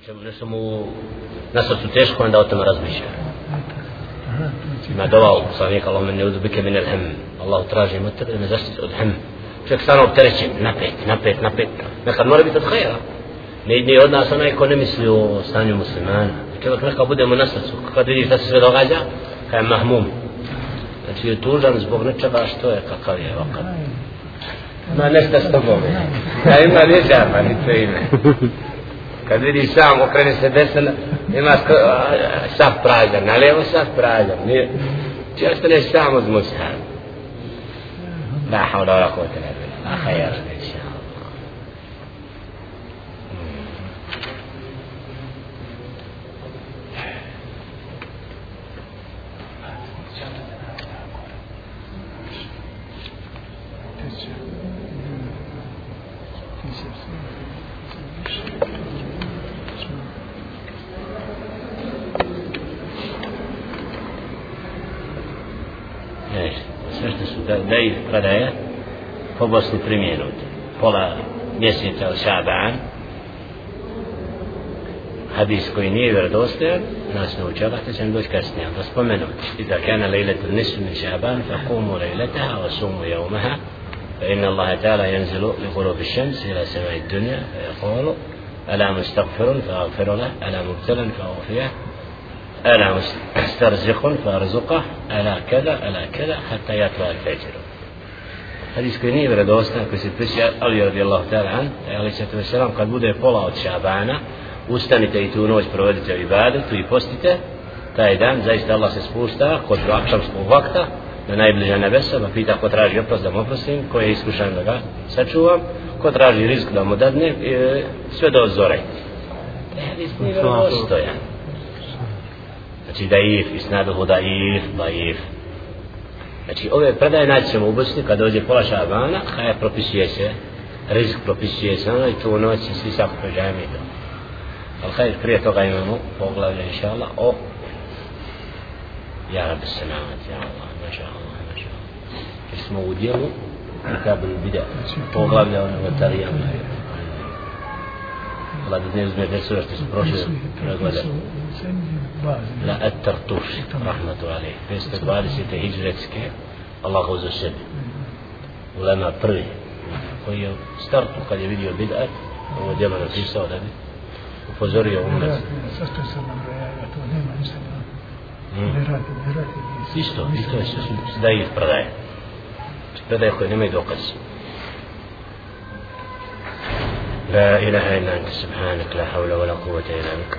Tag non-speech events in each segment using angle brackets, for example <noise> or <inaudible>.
Znači, čemu nešto mu na srcu teško, onda o tome razmišlja. Ima dova u poslanika, Allah me ne udubike min el-hem. Allah traži im od tebe da me zaštiti od hem. Čovjek stano opterećen, napet, napet, napet. Nekad mora biti od hajera. Ne ide od nas onaj ko ne misli o stanju muslimana. Čovjek nekad budemo na srcu. Kad vidi šta se sve događa, kaj je mahmum. Znači je tužan zbog nečega što je, kakav je ovakav. Ma nešto s tobom. Ja ima neđama, pa ni to ime kad vidi sam okrene se desno, ima sk sav prazan na levo sav prazan nije ti ostaneš sam uz mushan la hawla wala quwwata illa billah. Da ih predaje po Bosni primjenut pola mjeseca od Šaban hadis koji nije vjerodostojan nas ne učeva te ćemo doći kasnije da spomenut iza kana lejletu nisu min Šaban fa kumu lejletaha wa sumu jaumaha فإن الله تعالى ينزل لغروب الشمس إلى سماء الدنيا فيقول ألا مستغفر فأغفر له ألا مبتلا فأغفره ألا مسترزق فأرزقه ألا كذا ألا كذا حتى يطلع الفجر hadis koji nije vredostan, koji se prisi Ali radijallahu ta'ala an, ali se to selam kad bude pola od Šabana, ustanite i tu noć provedite u ibadetu i postite, taj dan zaista Allah se spušta kod akšamskog vakta na najbliža nebesa, pa pita ko traži oprost da mu oprostim, ko je iskušan da ga sačuvam, ko traži rizik da mu dadne, e, sve do zore. Taj hadis nije vredostojan. Znači da if, isnaduhu da if, da if, Znači ove predaje naći ćemo u Bosni kad dođe pola šabana, a je propisuje se, rizik propisuje se, ono i tu noć i svi sako pređajemo i to. Ali hajde, prije toga imamo poglavlje, inša Allah, o Ja rabbi sanamat, ja Allah, maša Allah, maša Allah. Jer smo u dijelu, Kabul bide, poglavlje ono vatarijama. Allah da ne uzme te sura što su prošle preglede. La etar tuš, rahmatu alaih. 520. hijretske, Allah ga za sebi. Ulema prvi, koji je u startu kad je vidio bid'at, ovo djelo napisao da bi upozorio umet. Zašto sam nam rejaga, to nema ništa Hmm. ne radi, ne radi. Isto, isto je sve da ih predaje. Predaje koje nemaju dokaz. لا إله إلا أنت سبحانك لا حول ولا قوة إلا بك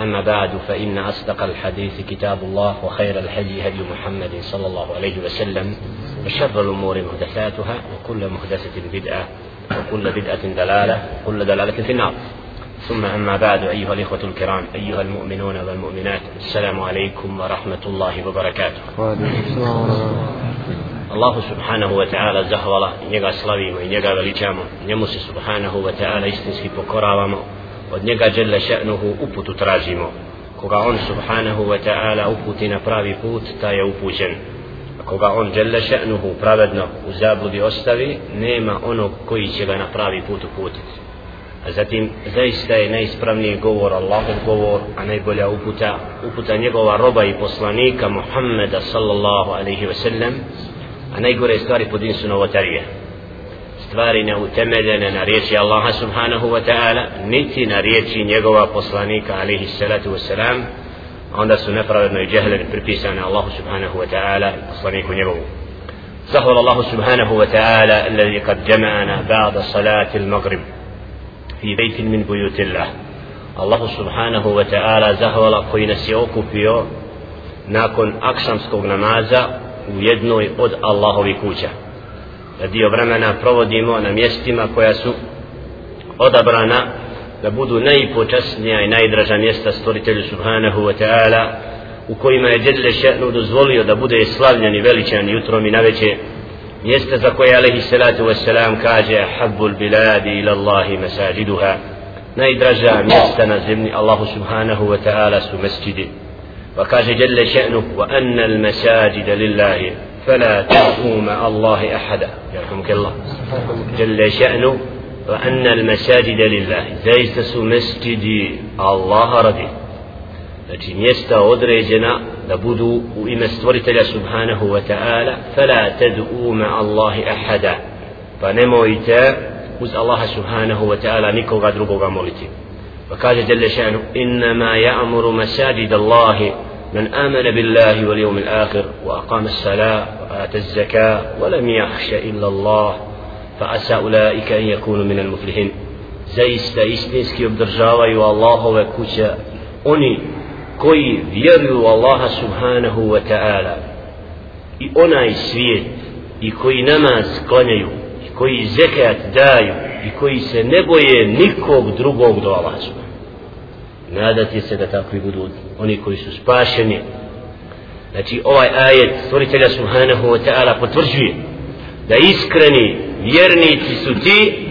أما بعد فإن أصدق الحديث كتاب الله وخير الحدي هدي محمد صلى الله عليه وسلم وشر الأمور محدثاتها وكل محدثة بدعة وكل بدعة دلالة وكل دلالة في النار. ثم أما بعد أيها الإخوة الكرام أيها المؤمنون والمؤمنات السلام عليكم ورحمة الله وبركاته. subhanahu wa ta'ala zahvala i njega slavimo i njega veličamo. Njemu se subhanahu wa ta'ala od njega dželle še'nuhu uputu tražimo. Koga on subhanahu wa ta'ala uputi na pravi put ta je upućen. A koga on dželle še'nuhu pravedno u zabludi ostavi nema onog koji će ga na pravi put uputiti. A zatim zaista je najispravniji govor Allahov govor a najbolja uputa uputa njegova roba i poslanika Muhammeda sallallahu alaihi wa sallam a najgore stvari po su novotarije. Stvari neutemeljene na riječi Allaha subhanahu wa ta'ala niti na riječi njegova poslanika alaihi salatu wa salam onda su nepravedno i džehlen pripisane Allahu subhanahu wa ta'ala poslaniku njegovu زهر الله سبحانه وتعالى الذي قد جمعنا بعد صلاة المغرب في بيت من بيوت الله الله سبحانه وتعالى زهر koji nas je okupio nakon akšamskog namaza u jednoj od Allahovi kuća da dio vremena provodimo na mjestima koja su odabrana da budu najpočasnija i najdraža mjesta stvoritelju subhanahu wa ta'ala u kojima je Đedle še'nu dozvolio da bude slavljen i veličan jutrom i naveće mjesta za koje alaihi salatu wassalam kaže habbul biladi ila Allahi masajiduha. Najdraža mjesta na zemlji Allahu subhanahu wa ta'ala su mesjidi še'nu wa anna al masajida lillahi فلا تدعوا مع الله أحدا يرحمك الله جل شأنه وأن المساجد لله سو مسجد الله رضي znači mjesta određena da budu u ime stvoritelja subhanahu wa ta'ala fala tad'u ma Allahi ahada pa nemojte uz Allaha subhanahu wa ta'ala nikoga drugoga moliti وقال جل شأنه إنما يأمر مساجد الله من آمن بالله واليوم الآخر وأقام الصلاة وآتى الزكاة ولم يخش إلا الله. فأسى أولئك أن يكونوا من المفلحين. زي استيسنسكي وبدرجاوة والله وكوشا أني كوي يروا الله سبحانه وتعالى إي أنا إسفيت إي كوي نماز قنيو إي كوي زكاة دايو i koji se ne boje nikog drugog do Allaha. Nadati se da takvi budu oni koji su spašeni. Znači ovaj ajet stvoritelja subhanahu wa ta'ala potvrđuje da iskreni vjernici su ti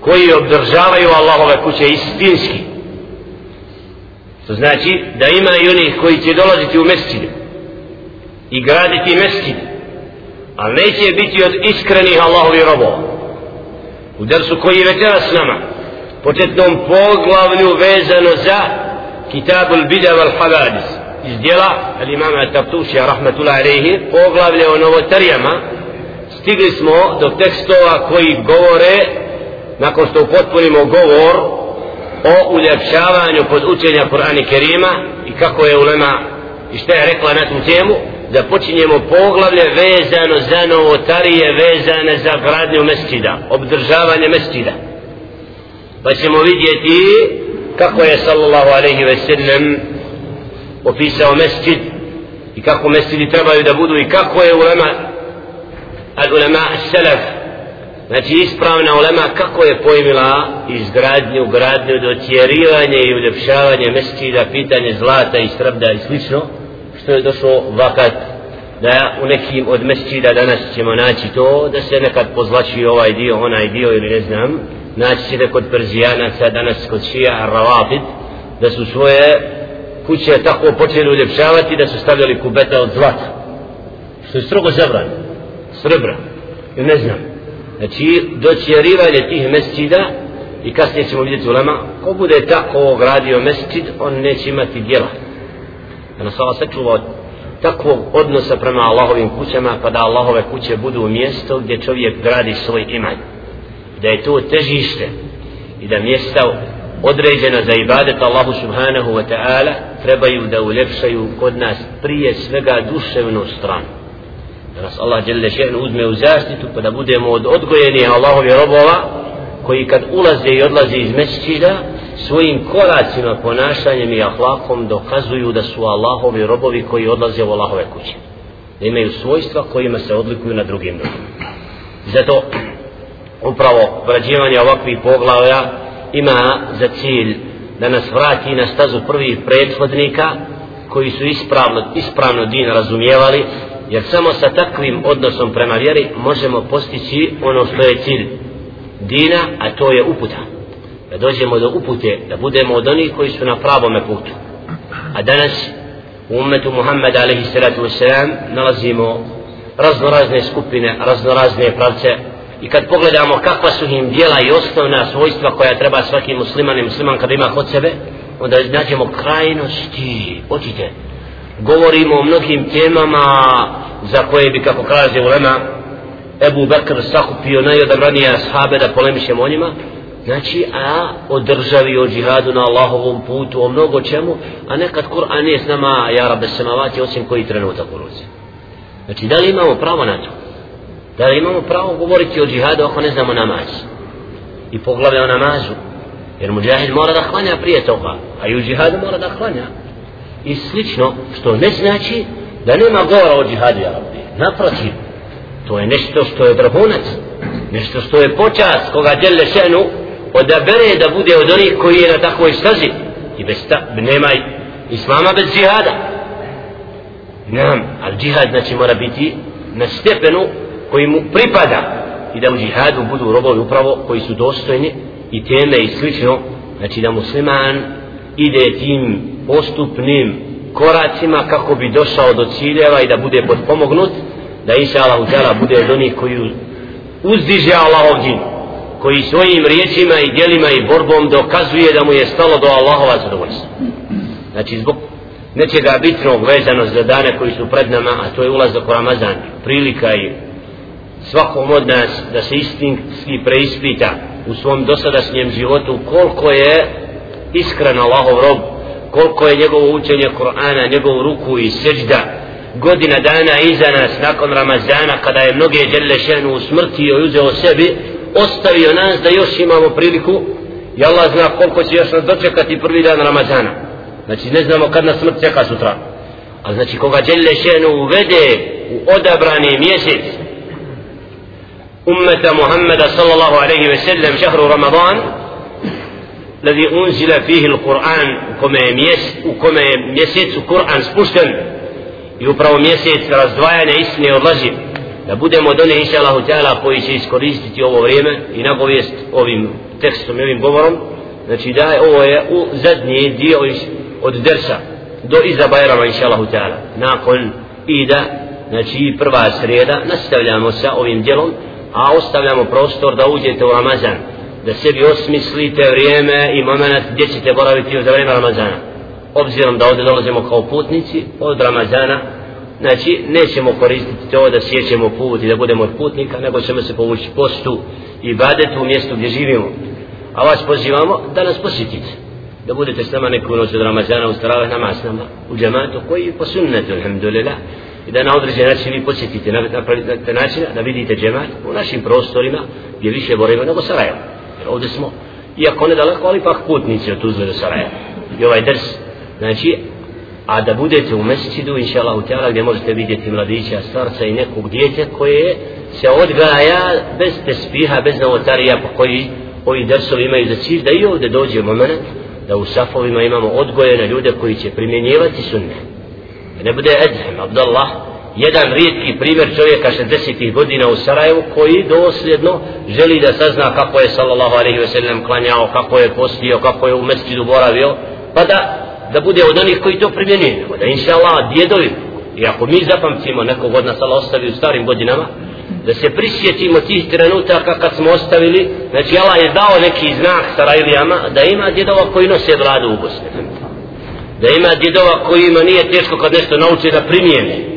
koji obdržavaju Allahove kuće istinski. To znači da ima i onih koji će dolaziti u mesčine i graditi mesčine ali neće biti od iskrenih Allahovi robova u dersu koji je večera s nama. Početnom poglavlju vezano za Kitabul Bida wal Havadis iz dijela al imama Tartušija rahmatullahi alaihi poglavlje o novotarijama. Stigli smo do tekstova koji govore nakon što upotpunimo govor o uljepšavanju pod učenja Kur'ana Kerima i kako je ulema i šta je rekla na tu temu da počinjemo poglavlje vezano za novotarije vezane za gradnju mesčida obdržavanje mesčida. Pa ćemo vidjeti kako je sallallahu alaihi ve sellem opisao mesčid i kako mesčidi trebaju da budu i kako je ulema al ulema selef znači ispravna ulema kako je pojmila izgradnju, gradnju, dotjerivanje i uljepšavanje mesčida, pitanje zlata i strabda i slično što je došao vakat da u nekim od mesčida danas ćemo naći to da se nekad pozlači ovaj dio, onaj dio ili ne znam naći ćete kod Perzijanaca, danas kod Šija, Ravabid da su svoje kuće tako počeli uljepšavati da su stavljali kubeta od zlata. Što je strogo zabrano srebra, ili ne znam. Znači, doćerivanje tih mesčida, i kasnije ćemo vidjeti u ko bude tako gradio mesčid, on neće imati djela. Da nas Allah sačuva od takvog odnosa prema Allahovim kućama, pa da Allahove kuće budu u mjesto gdje čovjek gradi svoj iman. Da je to težište i da mjesta određena za ibadet Allahu subhanahu wa ta'ala trebaju da uljepšaju kod nas prije svega duševnu stranu. Da nas Allah jelle še'nu uzme u zaštitu pa da budemo od odgojenih Allahovi robova koji kad ulaze i odlaze iz mesčida svojim koracima, ponašanjem i ahlakom dokazuju da su Allahovi robovi koji odlaze u Allahove kuće. Da imaju svojstva kojima se odlikuju na drugim drugim zato upravo vrađivanje ovakvih poglavlja ima za cilj da nas vrati na stazu prvih prethodnika koji su ispravno, ispravno din razumijevali jer samo sa takvim odnosom prema vjeri možemo postići ono što je cilj dina a to je uputa da dođemo do upute da budemo od onih koji su na pravome putu. A danas u umetu Muhammeda alaihi salatu wasalam nalazimo raznorazne skupine raznorazne pravce. I kad pogledamo kakva su im dijela i osnovna svojstva koja treba svaki musliman i musliman kad ima kod sebe onda nađemo krajnosti. Očite govorimo o mnogim temama za koje bi kako kaže ulema Ebu Bekr sakupio najodabranije ashabe da polemišemo o njima znači a o državi o džihadu na Allahovom putu o mnogo čemu a nekad Kur'an nije s nama ja rabbe samavati osim koji trenutak u ruci. Znači da li imamo pravo na to? Da li imamo pravo govoriti o džihadu ako ne znamo namaz? I poglave o namazu. Jer muđahid mora da hlanja prije toga a i u džihadu mora da hlanja i slično što ne znači da nema govora o džihadu ja rabbi. Naprotiv to je nešto što je vrhunac nešto što je počast koga djelje šenu odabere da bude od onih koji je na takvoj stazi. I bez ta, nema islama bez džihada. Nam, ali džihad znači mora biti na stepenu koji mu pripada. I da u džihadu budu robovi upravo koji su dostojni i teme i slično. Znači da musliman ide tim postupnim koracima kako bi došao do ciljeva i da bude podpomognut da inša Allah bude od onih koji uzdiže Allahov džinu koji svojim riječima i djelima i borbom dokazuje da mu je stalo do Allahova zadovoljstva. Znači zbog nečega bitnog vezano za dane koji su pred nama a to je ulazak u Ramazan prilika i svakom od nas da se istinski preispita u svom dosadašnjem životu koliko je iskren Allahov rob koliko je njegovo učenje Kur'ana njegovu ruku i seđda godina dana iza nas nakon Ramazana kada je mnoge djelle šenu usmrtio i uzeo sebi ostavio nas da još imamo priliku i Allah zna koliko će još nas dočekati prvi dan Ramazana znači ne znamo kad nas smrt čeka sutra a znači koga djelle šenu uvede u odabrani mjesec ummeta Muhammeda sallallahu alaihi ve sellem šahru Ramadan الذي أنزل فيه القرآن كما يميس وكما يميسيت القرآن سبوشتن يوبرو ميسيت razdvajanja istine od laži da budemo od one inša Allahu Teala koji će iskoristiti ovo vrijeme i nagovijest ovim tekstom i ovim govorom. Znači da je ovo je u zadnji dio od dersa do iza Bajrama inša Allahu Teala nakon ida znači prva sreda nastavljamo sa ovim djelom a ostavljamo prostor da uđete u Ramazan da sebi osmislite vrijeme i moment gdje ćete boraviti za vrijeme Ramazana. Obzirom da ovdje dolazimo kao putnici od Ramazana znači nećemo koristiti to da sjećemo put i da budemo od putnika nego ćemo se povući postu i badetu u mjestu gdje živimo. A vas pozivamo da nas posjetite da budete s nama neku noć od Ramazana u staravah namaz nama u džematu koji po sunnetu alhamdulillah i da na određen način vi posjetite na, na, na, na način da vidite džemat u našim prostorima gdje više borimo nego Sarajevo. Jer ovdje smo iako ne daleko ali pak putnici od Tuzle do Sarajeva. I ovaj drs znači a da budete u mesidu inša Allah u gdje možete vidjeti mladića, starca i nekog djete koje se odgaja bez tespiha, bez novotarija po koji ovi dersovi imaju za cilj da i ovdje dođe moment da u safovima imamo odgojene ljude koji će primjenjivati sunne ne bude Edhem, Abdallah jedan rijetki primjer čovjeka 60. godina u Sarajevu koji dosljedno želi da sazna kako je sallallahu alaihi ve sellem klanjao, kako je postio, kako je u mesjidu boravio, pa da, da bude od onih koji to primjenjuju, da inša Allah djedovi, i ako mi zapamcimo nekog od nas Allah ostavi u starim godinama, da se prisjetimo tih trenutaka kad smo ostavili, znači Allah je dao neki znak Sarajlijama da ima djedova koji nose vladu u Bosni. Da ima djedova kojima nije teško kad nešto nauči da primijeni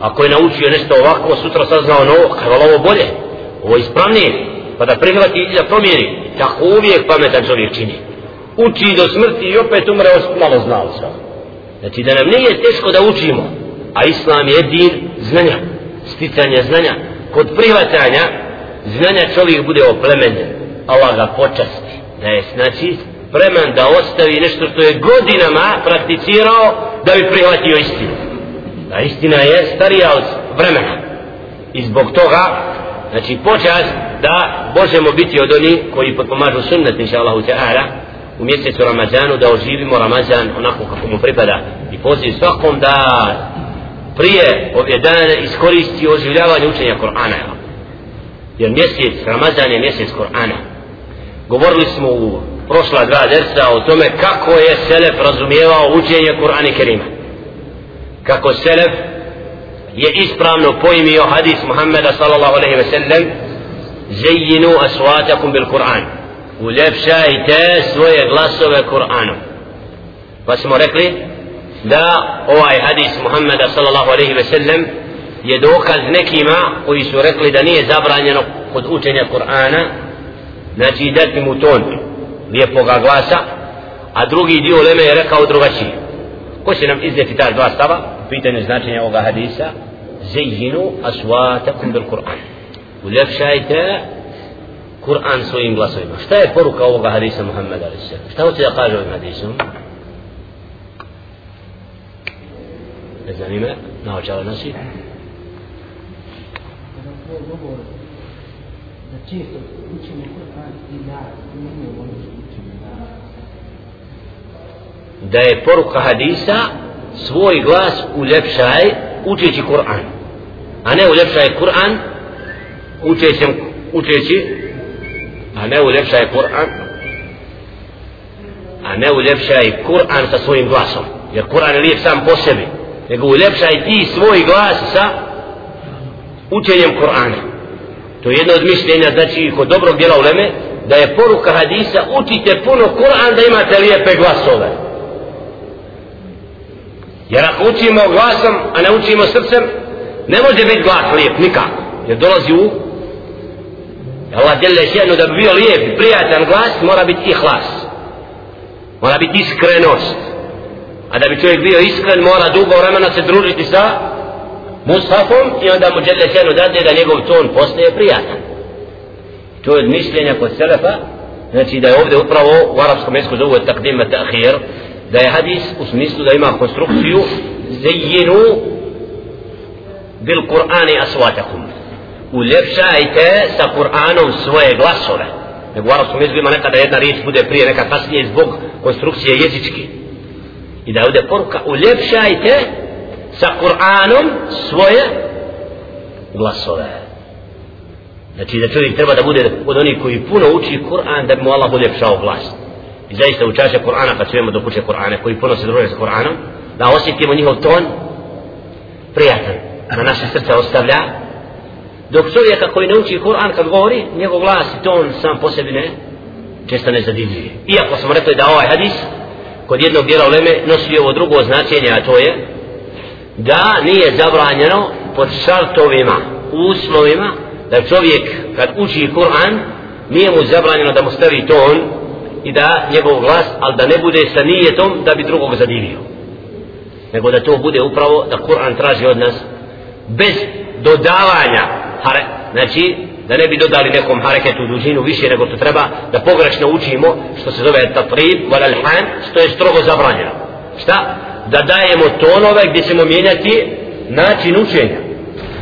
ako je naučio nešto ovako, sutra saznao novo, kada ovo bolje, ovo ispravnije, pa da prihvati i da promijeni, tako uvijek pametan čovjek čini. Uči do smrti i opet umre malo znao sam. Znači da nam nije teško da učimo, a Islam je din znanja, sticanje znanja. Kod prihvatanja znanja čovjek bude oplemenjen, Allah ga počasti, da je znači preman da ostavi nešto što je godinama prakticirao da bi prihvatio istinu a istina je starija od vremena i zbog toga znači počas da možemo biti od onih koji potpomažu sunnet inša Allahu ta'ala u mjesecu Ramazanu da oživimo Ramazan onako kako mu pripada. I poziv svakom da prije ove dane iskoristi oživljavanje učenja Korana jer mjesec Ramazan je mjesec Korana. Govorili smo u prošla dva dersa o tome kako je Selef razumijevao učenje Kur'ana Kerima. Kako selef je ispravno pojmio hadis Muhammeda sallallahu alaihi ve sellem zeyinu aswatakum bil Kur'an uljepšajte svoje glasove Kur'anom. Pa smo rekli da ovaj hadis Muhammeda sallallahu alaihi ve sellem je dokaz nekima koji su rekli da nije zabranjeno kod učenja Kur'ana znači dati mu ton lijepoga glasa a drugi dio leme je rekao drugačije. Ko će nam iznijeti ta dva stava? Pitanju značenja ovoga hadisa zejinu aswatakum bil Kur'an. Uljepšajte Kur'an svojim glasovima šta je poruka ovoga hadisa Muhammeda a.s. šta hoće da kaže ovim hadisom ne na, naočala nosi da često učimo Kur'an i da imamo ono što učimo. da je poruka hadisa svoj glas uljepšaj učeći Kur'an a ne uljepšaj Kur'an učeći, učeći a ne je Kur'an. A ne uljepšaj Kur'an sa svojim glasom. Jer Kur'an je lijep sam po sebi. Nego uljepšaj ti svoj glas sa učenjem Kur'ana. To je jedno od mišljenja znači kod dobrog djela uleme da je poruka hadisa učite puno Kur'an da imate lijepe glasove. Jer ako učimo glasom a ne učimo srcem ne može biti glas lijep nikako. Jer dolazi u Allah djelje šedno da bi bio lijep i prijatan glas mora biti ihlas mora biti iskrenost a da bi čovjek bio iskren mora dugo vremena se družiti sa mushafom i onda mu djelje šedno dade da njegov ton postaje prijatan to je mišljenja kod Selefa znači da je ovdje upravo u arapskom jesku zovu takdima ta'khir da je hadis u smislu da ima konstrukciju zejinu bil Kur'ani aswatakum uljepšajte sa Kur'anom svoje glasove. Nego u arabskom jeziku ima nekada jedna riječ bude prije neka kasnije zbog konstrukcije jezički i da je ovdje poruka uljepšajte sa Kur'anom svoje glasove. Znači da čovjek treba da bude od onih koji puno uči Kur'an da bi mu Allah uljepšao glas. I zaista učaše Kur'ana kad čujemo do kuće Kur'ana koji puno se druže sa Kur'anom da osjetimo njihov ton prijatan na naše srce ostavlja dok čovjeka koji ne uči Kur'an kad govori njegov glas i ton sam po sebi ne često ne zadivljuje. Iako smo rekli da ovaj hadis kod jednog dijela uleme nosi ovo drugo značenje a to je da nije zabranjeno pod šartovima uslovima da čovjek kad uči Kur'an nije mu zabranjeno da mu stavi ton i da njegov glas ali da ne bude sa nijetom da bi drugog zadivio. Nego da to bude upravo da Kur'an traži od nas bez dodavanja hare, znači da ne bi dodali nekom hareketu dužinu više nego to treba da pogrešno učimo što se zove tatrib valalhan što je strogo zabranjeno. Šta? da dajemo tonove gdje ćemo mijenjati način učenja.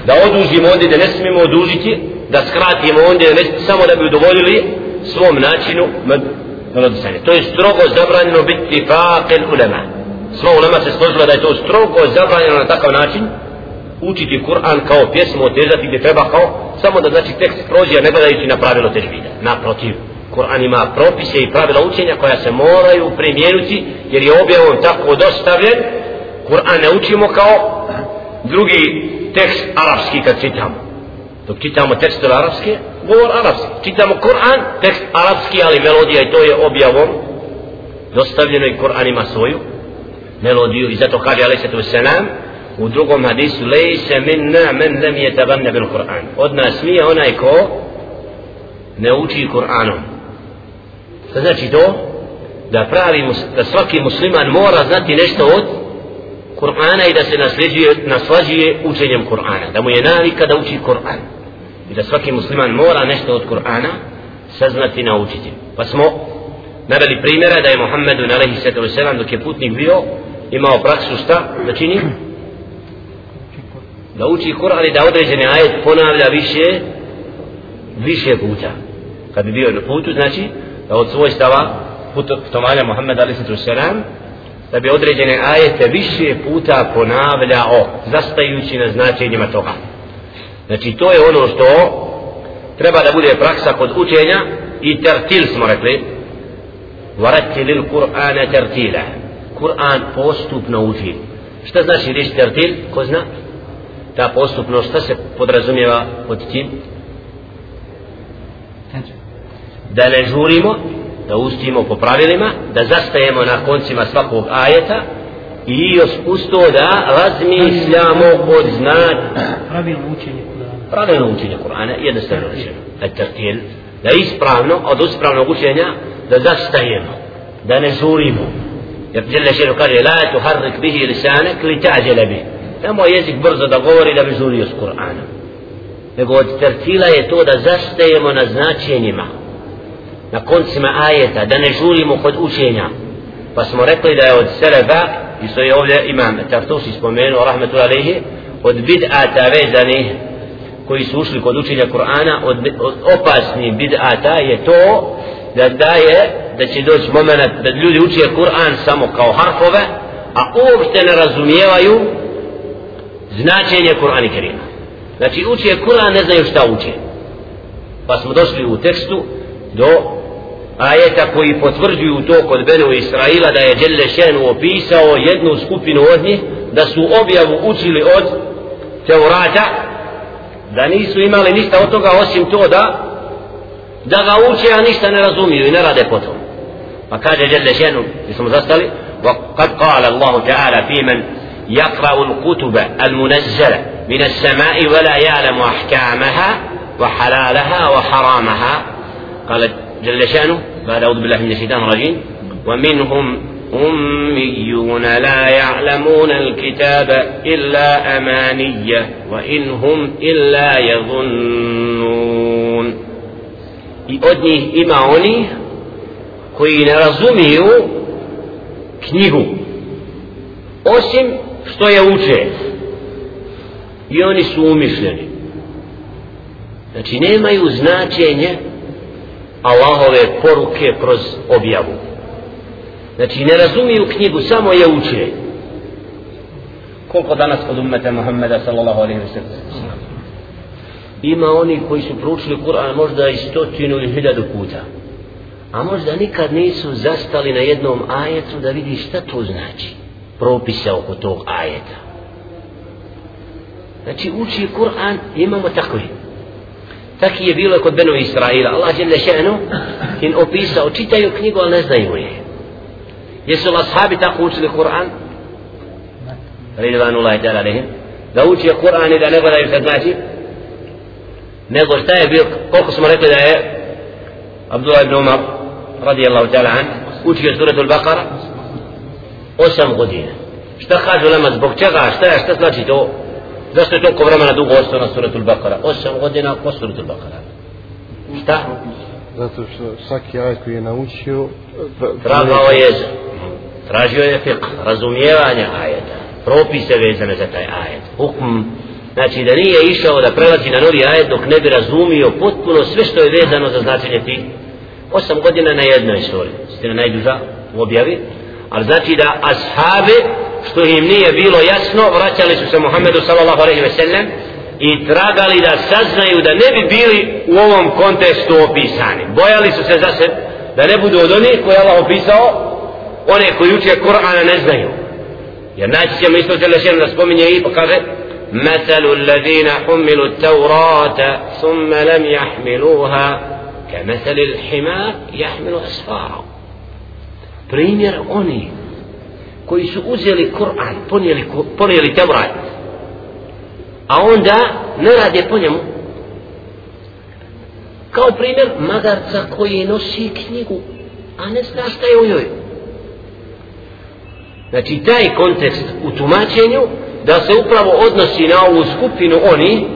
Da odužimo ondje da ne smijemo odužiti da skratimo ondje ne, samo da bi udovoljili svom načinu melodisanja to je strogo zabranjeno biti faqil ulema. Sva ulema se složila da je to strogo zabranjeno na takav način učiti Kur'an kao pjesmu otežati gdje treba kao samo da znači tekst prođe ne gledajući na pravilo težvida. Naprotiv Kur'an ima propise i pravila učenja koja se moraju primijenuti jer je objavom tako dostavljen. Kur'an ne učimo kao drugi tekst arapski kad čitamo. Dok čitamo tekst arapski govor arapski. Čitamo Kur'an tekst arapski ali melodija i to je objavom dostavljeno i Kur'an ima svoju melodiju i zato kaže alaih sallatu wasalam u drugom hadisu lejse minna men lem je taganne bil Kur'an. Od nas nije onaj ko ne uči Kur'anom. To znači to da pravi da svaki musliman mora znati nešto od Kur'ana i da se nasljeđuje, naslađuje učenjem Kur'ana. Da mu je navika da uči Kur'an. I da svaki musliman mora nešto od Kur'ana saznati i naučiti. Pa smo naveli primjera da je Muhammedu alaihi sallam dok je putnik bio imao praksu šta da čini? Da uči Kur'an i da određeni ajet ponavlja više više puta. Kad bi bio na putu znači da od svojstava putovanja Muhammed a.s. da bi određene ajete više puta ponavljao zastajući na značenjima toga. Znači to je ono što treba da bude praksa kod učenja i tertil smo rekli. Varatilil Kur'ana tertila Kur'an postupno uči. Šta znači riječ tertil? Ko zna? Ta postupno šta se podrazumijeva pod tim? Da ne žurimo da ustimo po pravilima da zastajemo na koncima svakog ajeta i još usto da razmišljamo od znat pravilno učenje Kur'ana. Pravilno učenje Kur'ana jednostavno rečeno. Etartil da ispravno od uspravnog učenja da zastajemo da ne žurimo. Jer Jelle Šeru kaže la tuharrik bihi lisanek li ta'đele bihi nemoj jezik brzo da govori da bi žurio s Kur'anom. Nego od tertila je to da zastajemo na značenjima na koncima ajeta da ne žurimo kod učenja. Pa smo rekli da je od Selefa i što je ovdje imam Tartusi spomenuo rahmetu alihi, od bid'ata vezanih koji su ušli kod učenja Kur'ana od, od opasnih bid'ata je to da daje da će doći moment da ljudi uče Kur'an samo kao harfove a uopšte ne razumijevaju značenje Kur'ana i Kerima znači uče Kur'an ne znaju šta uče pa smo došli u tekstu do ajeta koji potvrđuju to kod Benu Israila da je Đelle Šenu opisao jednu skupinu od njih da su objavu učili od Teorata da nisu imali ništa od toga osim to da da ga uče a ništa ne razumiju i ne rade potom pa kaže Đelle Šenu mi smo zastali وقد قال الله تعالى في من يقرأ الكتب المنزلة من السماء ولا يعلم أحكامها وحلالها وحرامها. قال جل شأنه بعد أعوذ بالله من الشيطان الرجيم. ومنهم أميون لا يعلمون الكتاب إلا أمانية وإن هم إلا يظنون. I od njih ima oni osim što je uče? I oni su umišljeni. Znači nemaju značenje Allahove poruke kroz objavu. Znači ne razumiju knjigu samo je uče. Koliko danas kod umete Muhammeda sallallahu alaihi wa sallam? Ima oni koji su proučili Kur'an možda i stotinu ili hiljadu puta. A možda nikad nisu zastali na jednom ajetu da vidi šta to znači propise oko tog ajeta znači uči Kur'an imamo takvi Taki je bilo kod Benu Israila. Allah je lešenu in opisao, čitaju knjigu, ali ne znaju je. Jesu ashabi tako učili Kur'an? Ridvanu Allah ta'ala lehim. Da uči Kur'an i da ne gledaju kad znači? Nego šta je bio, koliko smo rekli da je Abdullah ibn Umar radijallahu ta'ala an učio suratul Baqara osam godina. Šta kažu lama, zbog čega, šta je, šta znači to? Zašto je toliko vremena dugo ostao na suratul Bakara? Osam godina po suratul Bakara. Šta? Zato što svaki ajet koji je naučio... Tragao je, tražio je fiqh, razumijevanje ajeta, propise vezane za taj ajet, hukm, znači da nije išao da prelazi na novi ajet dok ne bi razumio potpuno sve što je vezano za značenje tih osam godina na jednoj suri, ste najduža u objavi, ali znači da ashabi što im nije bilo jasno, vraćali su se Muhammedu sallallahu alejhi ve sellem i tragali da saznaju da ne bi bili u ovom kontekstu opisani. Bojali su se za se da ne budu od onih koje Allah opisao, one koji uče Kur'ana ne znaju. Jer naći ćemo isto Đelešenu da spominje i pokaže مثل الذين حملوا التوراة ثم لم يحملوها كمثل الحمار يحمل أسفارا primjer oni koji su uzeli Kur'an, ponijeli, ponijeli Tevrat, a onda ne rade po njemu, kao primjer magarca koji nosi knjigu, a ne zna šta je u njoj. Znači, taj kontekst u tumačenju, da se upravo odnosi na ovu skupinu oni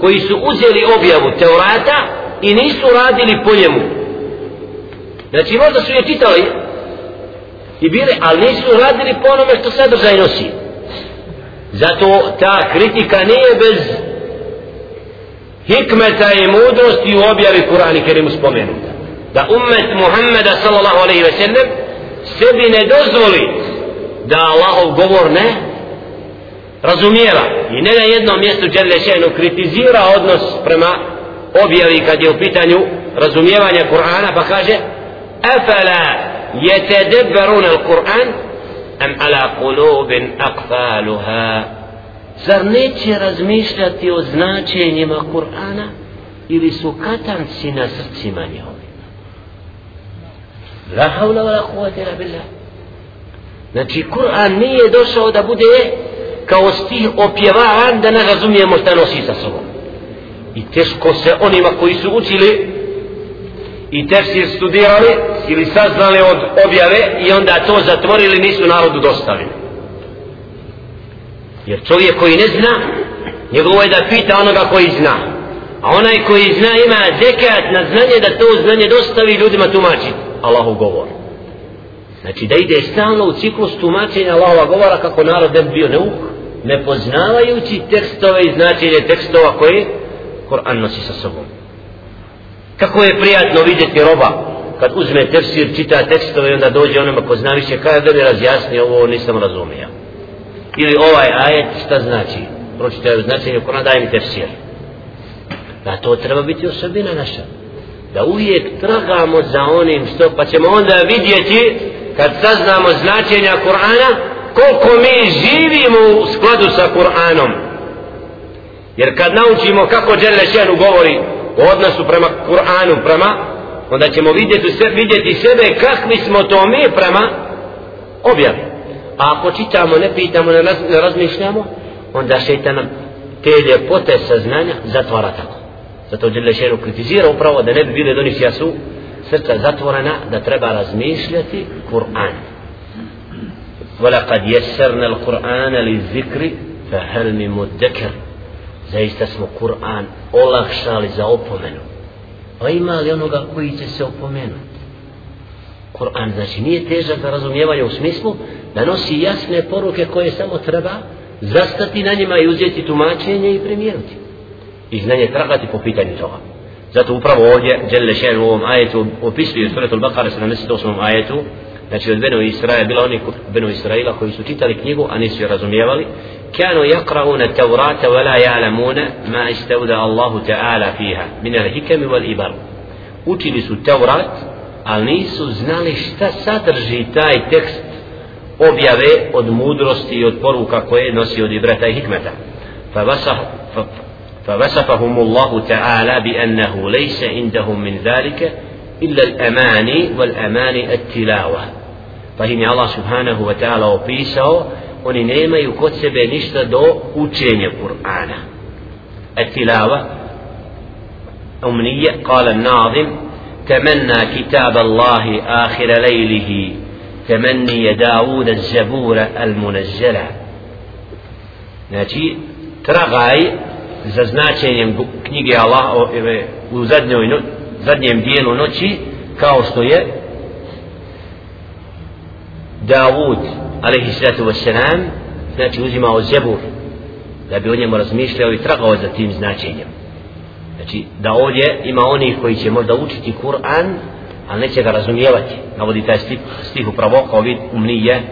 koji su uzeli objavu Teorata i nisu radili po njemu. Znači, možda su je čitali, i bili, ali nisu radili po onome što sadržaj nosi. Zato ta kritika nije bez hikmeta i mudrosti u objavi Kur'ani Kerimu spomenuta. Da ummet Muhammeda sallallahu alaihi ve sellem sebi ne dozvoli da Allahov govor ne razumijeva i ne na jednom mjestu Đerle Šenu kritizira odnos prema objavi kad je u pitanju razumijevanja Kur'ana pa kaže afala يتدبرون القرآن أم على قلوب أقفالها Zar neće razmišljati o značenjima Kur'ana ili su katanci na srcima njihovima? La havla wa la kuvvete ila billah. Znači, Kur'an nije došao da bude kao stih opjevavan da ne razumijemo šta nosi sa sobom. I teško se onima koji su učili i tefsir studirali ili saznali od objave i onda to zatvorili nisu narodu dostavili. Jer čovjek koji ne zna njegovo je da pita onoga koji zna. A onaj koji zna ima zekat na znanje da to znanje dostavi ljudima tumači Allahu govor. Znači da ide stalno u ciklus tumačenja Allahova govora kako narod ne bio neuk ne poznavajući tekstove i značenje tekstova koji Kur'an nosi sa sobom. Kako je prijatno vidjeti roba kad uzme tefsir, čita tekstove i onda dođe onome ko zna više kada da bi razjasni ovo nisam razumio. Ili ovaj ajet šta znači? Pročitaju značenje Kur'an daj mi tefsir. Da to treba biti osobina naša. Da uvijek tragamo za onim što pa ćemo onda vidjeti kad saznamo značenja Kur'ana koliko mi živimo u skladu sa Kur'anom. Jer kad naučimo kako Đelešenu govori u odnosu prema Kur'anu prema onda ćemo vidjeti, sve, vidjeti sebe kakvi smo to mi prema objavi a ako čitamo, ne pitamo, ne, raz, ne razmišljamo onda šeitan nam te ljepote saznanja zatvara tako zato Đelešenu kritizira upravo da ne bi bile donisija su srca zatvorena da treba razmišljati Kur'an ولقد يسرنا القرآن للذكر فهل من مدكر zaista smo Kur'an olakšali za opomenu pa ima li onoga koji će se opomenuti Kur'an znači nije težak za razumijevanje u smislu da nosi jasne poruke koje samo treba zastati na njima i uzeti tumačenje i primijeniti. i znanje tragati po pitanju toga zato upravo ovdje Đelle Šen u ovom ajetu opisuje suratul Bakara 78. ajetu znači od Benu Israela bila oni Benu Israela koji su čitali knjigu a nisu je razumijevali كانوا يقرؤون التوراة ولا يعلمون ما استودع الله تعالى فيها من الحكم والإبر učili su Teurat ali nisu znali šta sadrži taj tekst objave od mudrosti i od poruka koje nosi od ibrata i hikmeta فوصفهم الله تعالى بأنه ليس عندهم من ذلك إلا الأماني والأماني التلاوة فهم الله سبحانه وتعالى وبيسه oni nemaju kod sebe ništa do učenja Kur'ana التلاوة أمنية قال الناظم تمنى كتاب الله آخر ليله تمني داود الزبور المنزلة znači tragaj za značenjem knjige Allah u zadnjoj zadnjem dijelu noći kao što je Davud alaihi sallatu wassalam znači uzimao zebur da bi o njemu razmišljao i tragao za tim značenjem znači da ovdje ima onih koji će možda učiti Kur'an ali neće ga razumijevati navodi taj stih, stih upravo kao vid umnije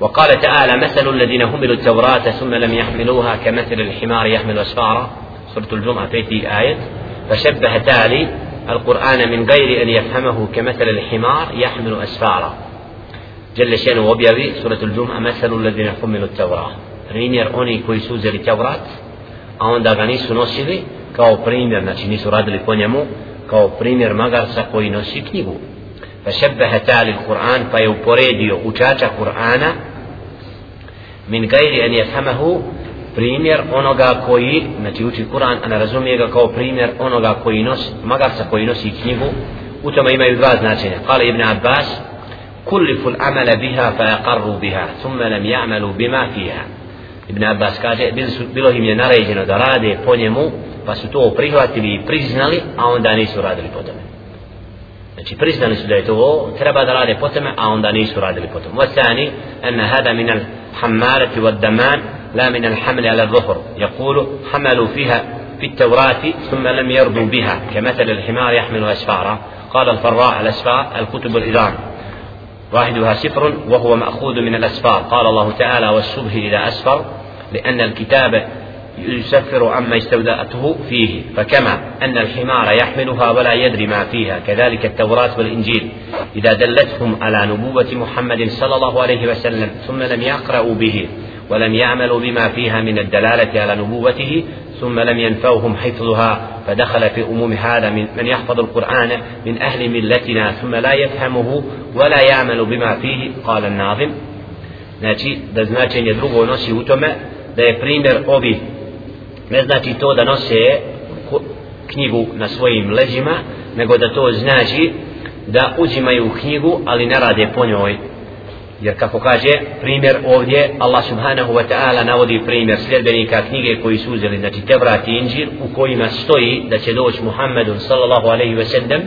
وقال تعالى مثل الذين حملوا التوراة ثم لم يحملوها كمثل الحمار يحمل أسفارا سورة الجمعة في آية فشبه تالي القرآن من غير أن يفهمه كمثل الحمار يحمل أسفارا جل شانه وبيبي سورة الجمعة مثل الذين حملوا التوراة primjer oni koji su uzeli Tevrat a onda ga nisu nosili kao primjer, znači nisu radili po njemu kao primjer magarca koji nosi knjigu. Pa šebbeha ta'ali Kur'an pa je uporedio učača Kur'ana min gajri en jefamahu primjer onoga koji znači uči Kur'an, a ne razumije ga kao primjer onoga koji nosi, magarca koji nosi knjigu. U tome imaju dva značenja. Kale Ibn Abbas كلفوا العمل بها فيقروا بها ثم لم يعملوا بما فيها. ابن عباس قال بله من نريجن دراد بنيمو فسو تو prihvatili i priznali a onda nisu radili po tome. Znači priznali su da je to treba da rade po tome a ان هذا من الحمالة والدمان لا من الحمل على الظهر يقول حملوا فيها في التوراة ثم لم يرضوا بها كمثل الحمار يحمل أسفارا قال الفراء الأسفار الكتب الإدارة واحدها سفر وهو مأخوذ من الأسفار. قال الله تعالى والصبح إذا أسفر لأن الكتاب يسفر عما استودأته فيه فكما أن الحمار يحملها ولا يدري ما فيها. كذلك التوراة والإنجيل. إذا دلتهم على نبوة محمد صلى الله عليه وسلم ثم لم يقرأوا به ولم يعملوا بما فيها من الدلالة على نبوته ثم لم ينفوهم حفظها فدخل في أموم هذا من, من يحفظ القرآن من أهل ملتنا ثم لا يفهمه ولا يعمل بما فيه قال الناظم znači da značenje drugo nosi u tome da je primjer ovi ne znači to da nose knjigu na svojim leđima nego da to znači da uzimaju knjigu ali ne rade po njoj jer kako kaže primjer ovdje Allah subhanahu wa ta'ala navodi primjer sljedbenika knjige koji su uzeli znači Tevrat i Inđir u kojima stoji da će doći Muhammedun sallallahu alaihi ve sellem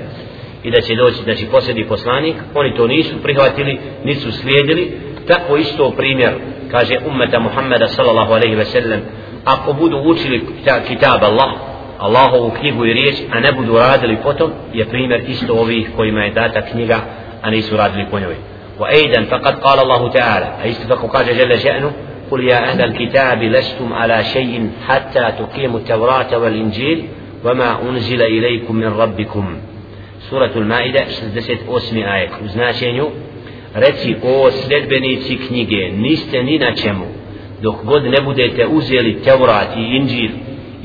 i da će doći znači posljedni poslanik. Oni to nisu prihvatili nisu slijedili. Tako isto primjer kaže ummeta Muhammeda sallallahu alaihi ve sellem, ako budu učili kitab Allah Allahovu knjigu i riječ a ne budu radili potom je primjer isto ovih kojima je data knjiga a nisu radili po njoj. وأيضا فقد قال الله تعالى أي استفق جل شأنه؟ قل يا أهل الكتاب لستم على شيء حتى تقيموا التوراة والإنجيل وما أنزل إليكم من ربكم. سورة المائدة سدست أسمي آية وزناشين رتي أو سلبنيتي كنيجي نيست نينا چمو دوك قد نبودete أزيلي التوراة إنجيل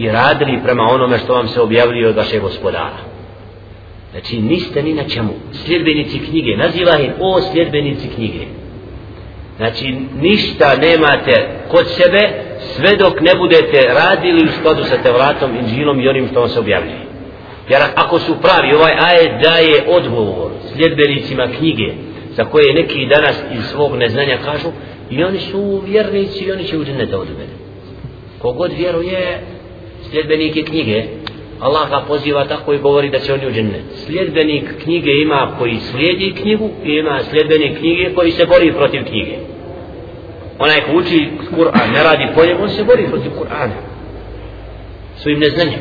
إرادلي prema onome što vam se objavlio od vašeg gospodara. Znači niste ni na čemu. Sljedbenici knjige naziva ih o sljedbenici knjige. Znači ništa nemate kod sebe sve dok ne budete radili u skladu sa Tevratom, Inđilom i onim što vam se objavljuje. Jer ako su pravi ovaj ajet daje odgovor sljedbenicima knjige za koje neki danas iz svog neznanja kažu i oni su vjernici i oni će u džennete od mene. Kogod vjeruje sljedbenike knjige Allah ga poziva tako i govori da će oni u džennet. Sljedbenik knjige ima koji slijedi knjigu i ima sljedbenik knjige koji se bori protiv knjige. Onaj ko uči Kur'an ne radi po njemu on se bori protiv Kur'ana. Svojim neznanjem.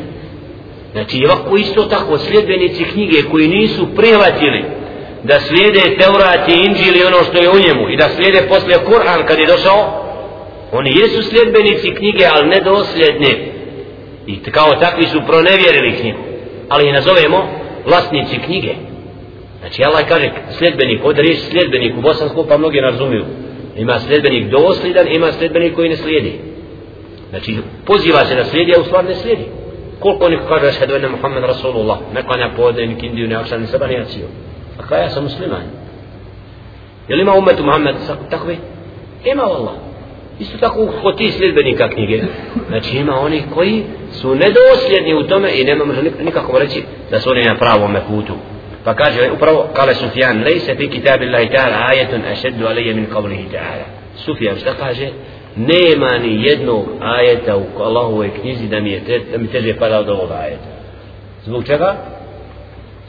Znači ovako isto tako sljedbenici knjige koji nisu prihvatili da slijede Teurat i Inđil i ono što je u njemu i da slijede poslije Kur'an kad je došao oni jesu sljedbenici knjige ali nedosljedni i kao takvi su pronevjerili knjigu ali je nazovemo vlasnici knjige. Znači Allah kaže sljedbenik od riječ sljedbenik u bosansku pa mnogi razumiju. Ima sljedbenik dosljedan ima sljedbenik koji ne slijedi. Znači poziva se na slijedi a u stvar ne slijedi. Koliko neko kaže ašhedu ene Muhammed Rasulullah ne klanja podne ni kindiju ne akšan ni seba ni aciju a kaj ja sam musliman? Je li ima umetu Muhammed takvi ima Allah. Isto tako kod ti sljedbenika knjige. Znači ima oni koji su nedosljedni u tome i nema može nikako reći da su oni na pravom putu. Pa kaže upravo kale Sufjan lejse fi kitab Allahi ta'ala ajetun ašeddu alaije min qavlihi ta'ala. Sufjan šta kaže? Nema ni jednog ajeta u Allahove knjizi da mi, je te, da mi teže pada od ovog ajeta. Zbog čega?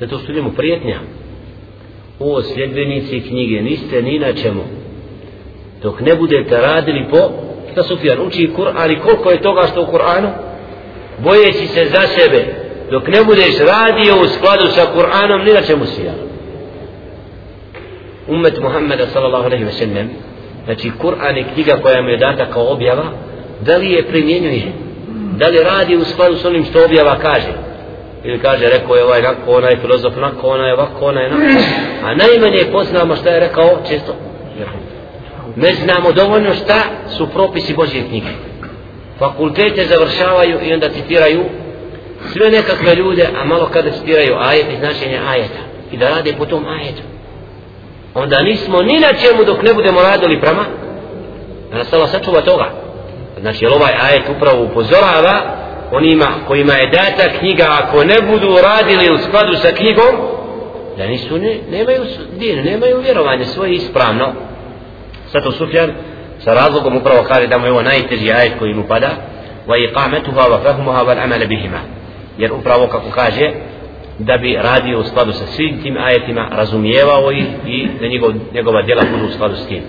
Zato su njemu prijetnja. O sljedbenici knjige niste ni na čemu dok ne budete radili po šta Sufjan uči Kur'an i koliko je toga što u Kur'anu? Bojeći se za sebe. Dok ne budeš radio u skladu sa Kur'anom ni na čemu si ja. Umet Muhammeda sallallahu alaihi wa sallam znači Kur'an je knjiga koja mu je data kao objava da li je primjenjuje? Da li radi u skladu s onim što objava kaže? Ili kaže rekao je ovaj nako onaj filozof nako onaj ovako onaj nako a najmanje poznamo šta je rekao često ne znamo dovoljno šta su propisi Božje knjige. Fakultete završavaju i onda citiraju sve nekakve ljude a malo kada citiraju ajet i značenje ajeta i da rade po tom ajetu. Onda nismo ni na čemu dok ne budemo radili prama da nas Allah sačuva toga. Znači jer ovaj ajet upravo upozorava onima kojima je data knjiga ako ne budu radili u skladu sa knjigom da nisu ne, nemaju din, nemaju vjerovanje svoje ispravno. Zato Sufjan sa razlogom upravo kaže da mu je ovo najteži ajet koji mu pada wa iqametuha wa fahmuha wa amala bihima jer upravo kako kaže da bi radio u skladu sa svim tim ajetima razumijevao ih i da njegov, njegova djela budu u skladu s tim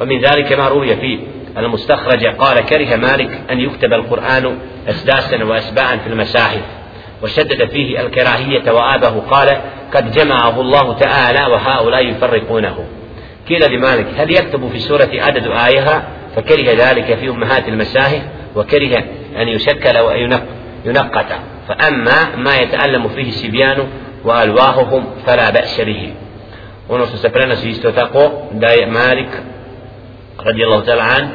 ومن ذلك ما روي في المستخرج قال كره مالك أن يكتب القرآن أسداسا وأسباعا في المساحف وشدد فيه الكراهية وآبه قال قد جمعه الله تعالى وهؤلاء يفرقونه قيل لمالك هل يكتب في سورة عدد آيها؟ فكره ذلك في أمهات المساهي وكره أن يشكل وأن ينقط. فأما ما يتألم فيه السبيان وألواههم فلا بأس به. ونص سبرنا سيستو تقو داي مالك رضي الله تعالى عنه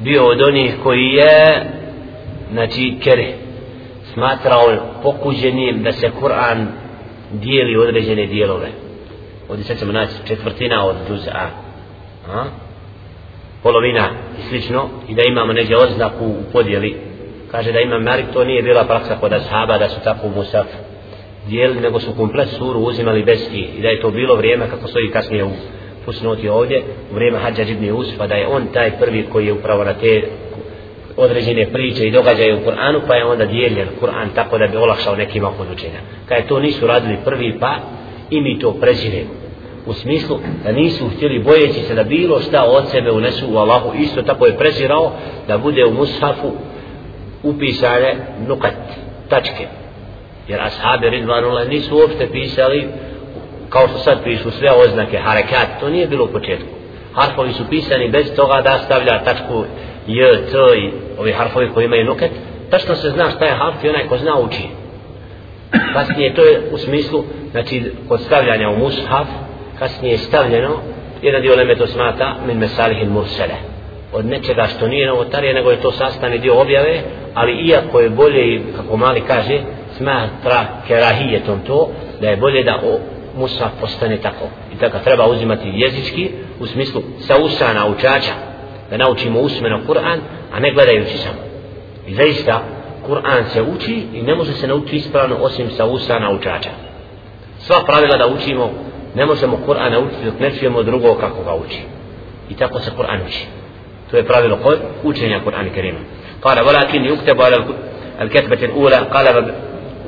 بيودوني كوية نتي كره سمعت رأو بوكو جنيم بس القرآن ديلي ودرجني ديلوه ovdje sad ćemo naći četvrtina od džuza a? polovina i slično. I da imamo negdje oznaku u podjeli. Kaže da ima Malik to nije bila praksa kod ashaba da su tako musaf dijeli nego su komplet suru uzimali bez ti i da je to bilo vrijeme kako stoji kasnije u fusnoti ovdje u vrijeme Hadža ibn Usufa da je on taj prvi koji je upravo na te određene priče i događaje u Kur'anu pa je onda dijeljen Kur'an tako da bi olakšao nekima kod učenja. Kada to nisu radili prvi pa i mi to preziremo u smislu da nisu htjeli bojeći se da bilo šta od sebe unesu u Allahu isto tako je prezirao da bude u mushafu upisane nukat tačke. Jer ashabi Ridvanullah nisu uopšte pisali kao što sad pišu sve oznake, harekat, to nije bilo u početku. Harfovi su pisani bez toga da stavlja tačku J, T i ovi harfovi koji imaju nuket, tačno se zna šta je harf i onaj ko zna uči. Kasnije to je u smislu, znači kod stavljanja u mushaf, kasnije je stavljeno, jedan dio leme to smata, min mesalih mursele. Od nečega što nije novotarije, nego je to sastavni dio objave, ali iako je bolje, kako mali kaže, smatra kerahijetom to, da je bolje da o, mushaf postane tako. I tako treba uzimati jezički, u smislu sa usana učača, da naučimo usmeno Kur'an, a ne gledajući samo. I zaista, Kur'an se uči i ne može se naučiti ispravno osim sa usana učača. Sva pravila da učimo, ne možemo Kur'an naučiti dok ne čujemo drugo kako ga uči. I tako se Kur'an uči. To je pravilo kod učenja Kur'ana Kerima. قال ولكن يكتب على الكتبة الأولى قال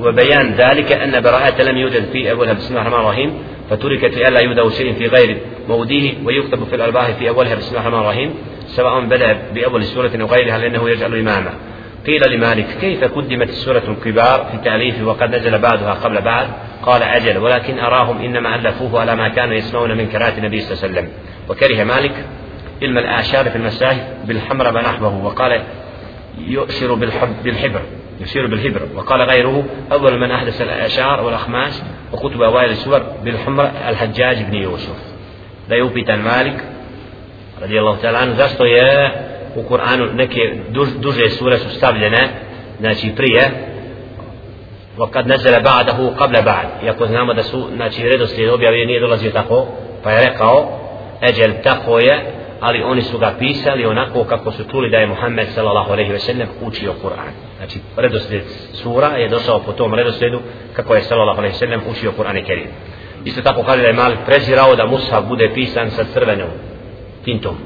وبيان ذلك أن براءة لم يوجد في أولها بسم الله الرحمن الرحيم فتركت لئلا يودع شيء في غير موضيه ويكتب في الألباح في أولها بسم الله الرحمن الرحيم سواء بدأ بأول سورة أو غيرها لأنه يجعل إماما قيل لمالك كيف قدمت السورة الكبار في تأليف وقد نزل بعضها قبل بعض قال أجل ولكن أراهم إنما ألفوه على ما كانوا يسمعون من كرات النبي صلى الله عليه وسلم. وكره مالك علم الآشار في المساجد بالحمر ونحوه وقال يؤشر بالحب بالحبر يشير بالهبر وقال غيره أول من أحدث الآشار والأخماس وكتب أوائل السور بالحمر الحجاج بن يوسف. لا يوبيت مالك رضي الله تعالى عنه. Zašto je u Kur'anu neke duž, duže sure su stavljene znači prije وقد نزل بعده قبل بعد iako znamo da su znači redoslijed objave nije dolazio tako pa je rekao eđel tako je ali oni su ga pisali onako kako su čuli da je Muhammed sallallahu alejhi ve sellem učio Kur'an. Znači redoslijed sura je došao po tom redoslijedu kako je sallallahu alejhi ve sellem učio Kur'an i Kerim. Isto tako kaže da je Malik prezirao da mushaf bude pisan sa crvenom tintom.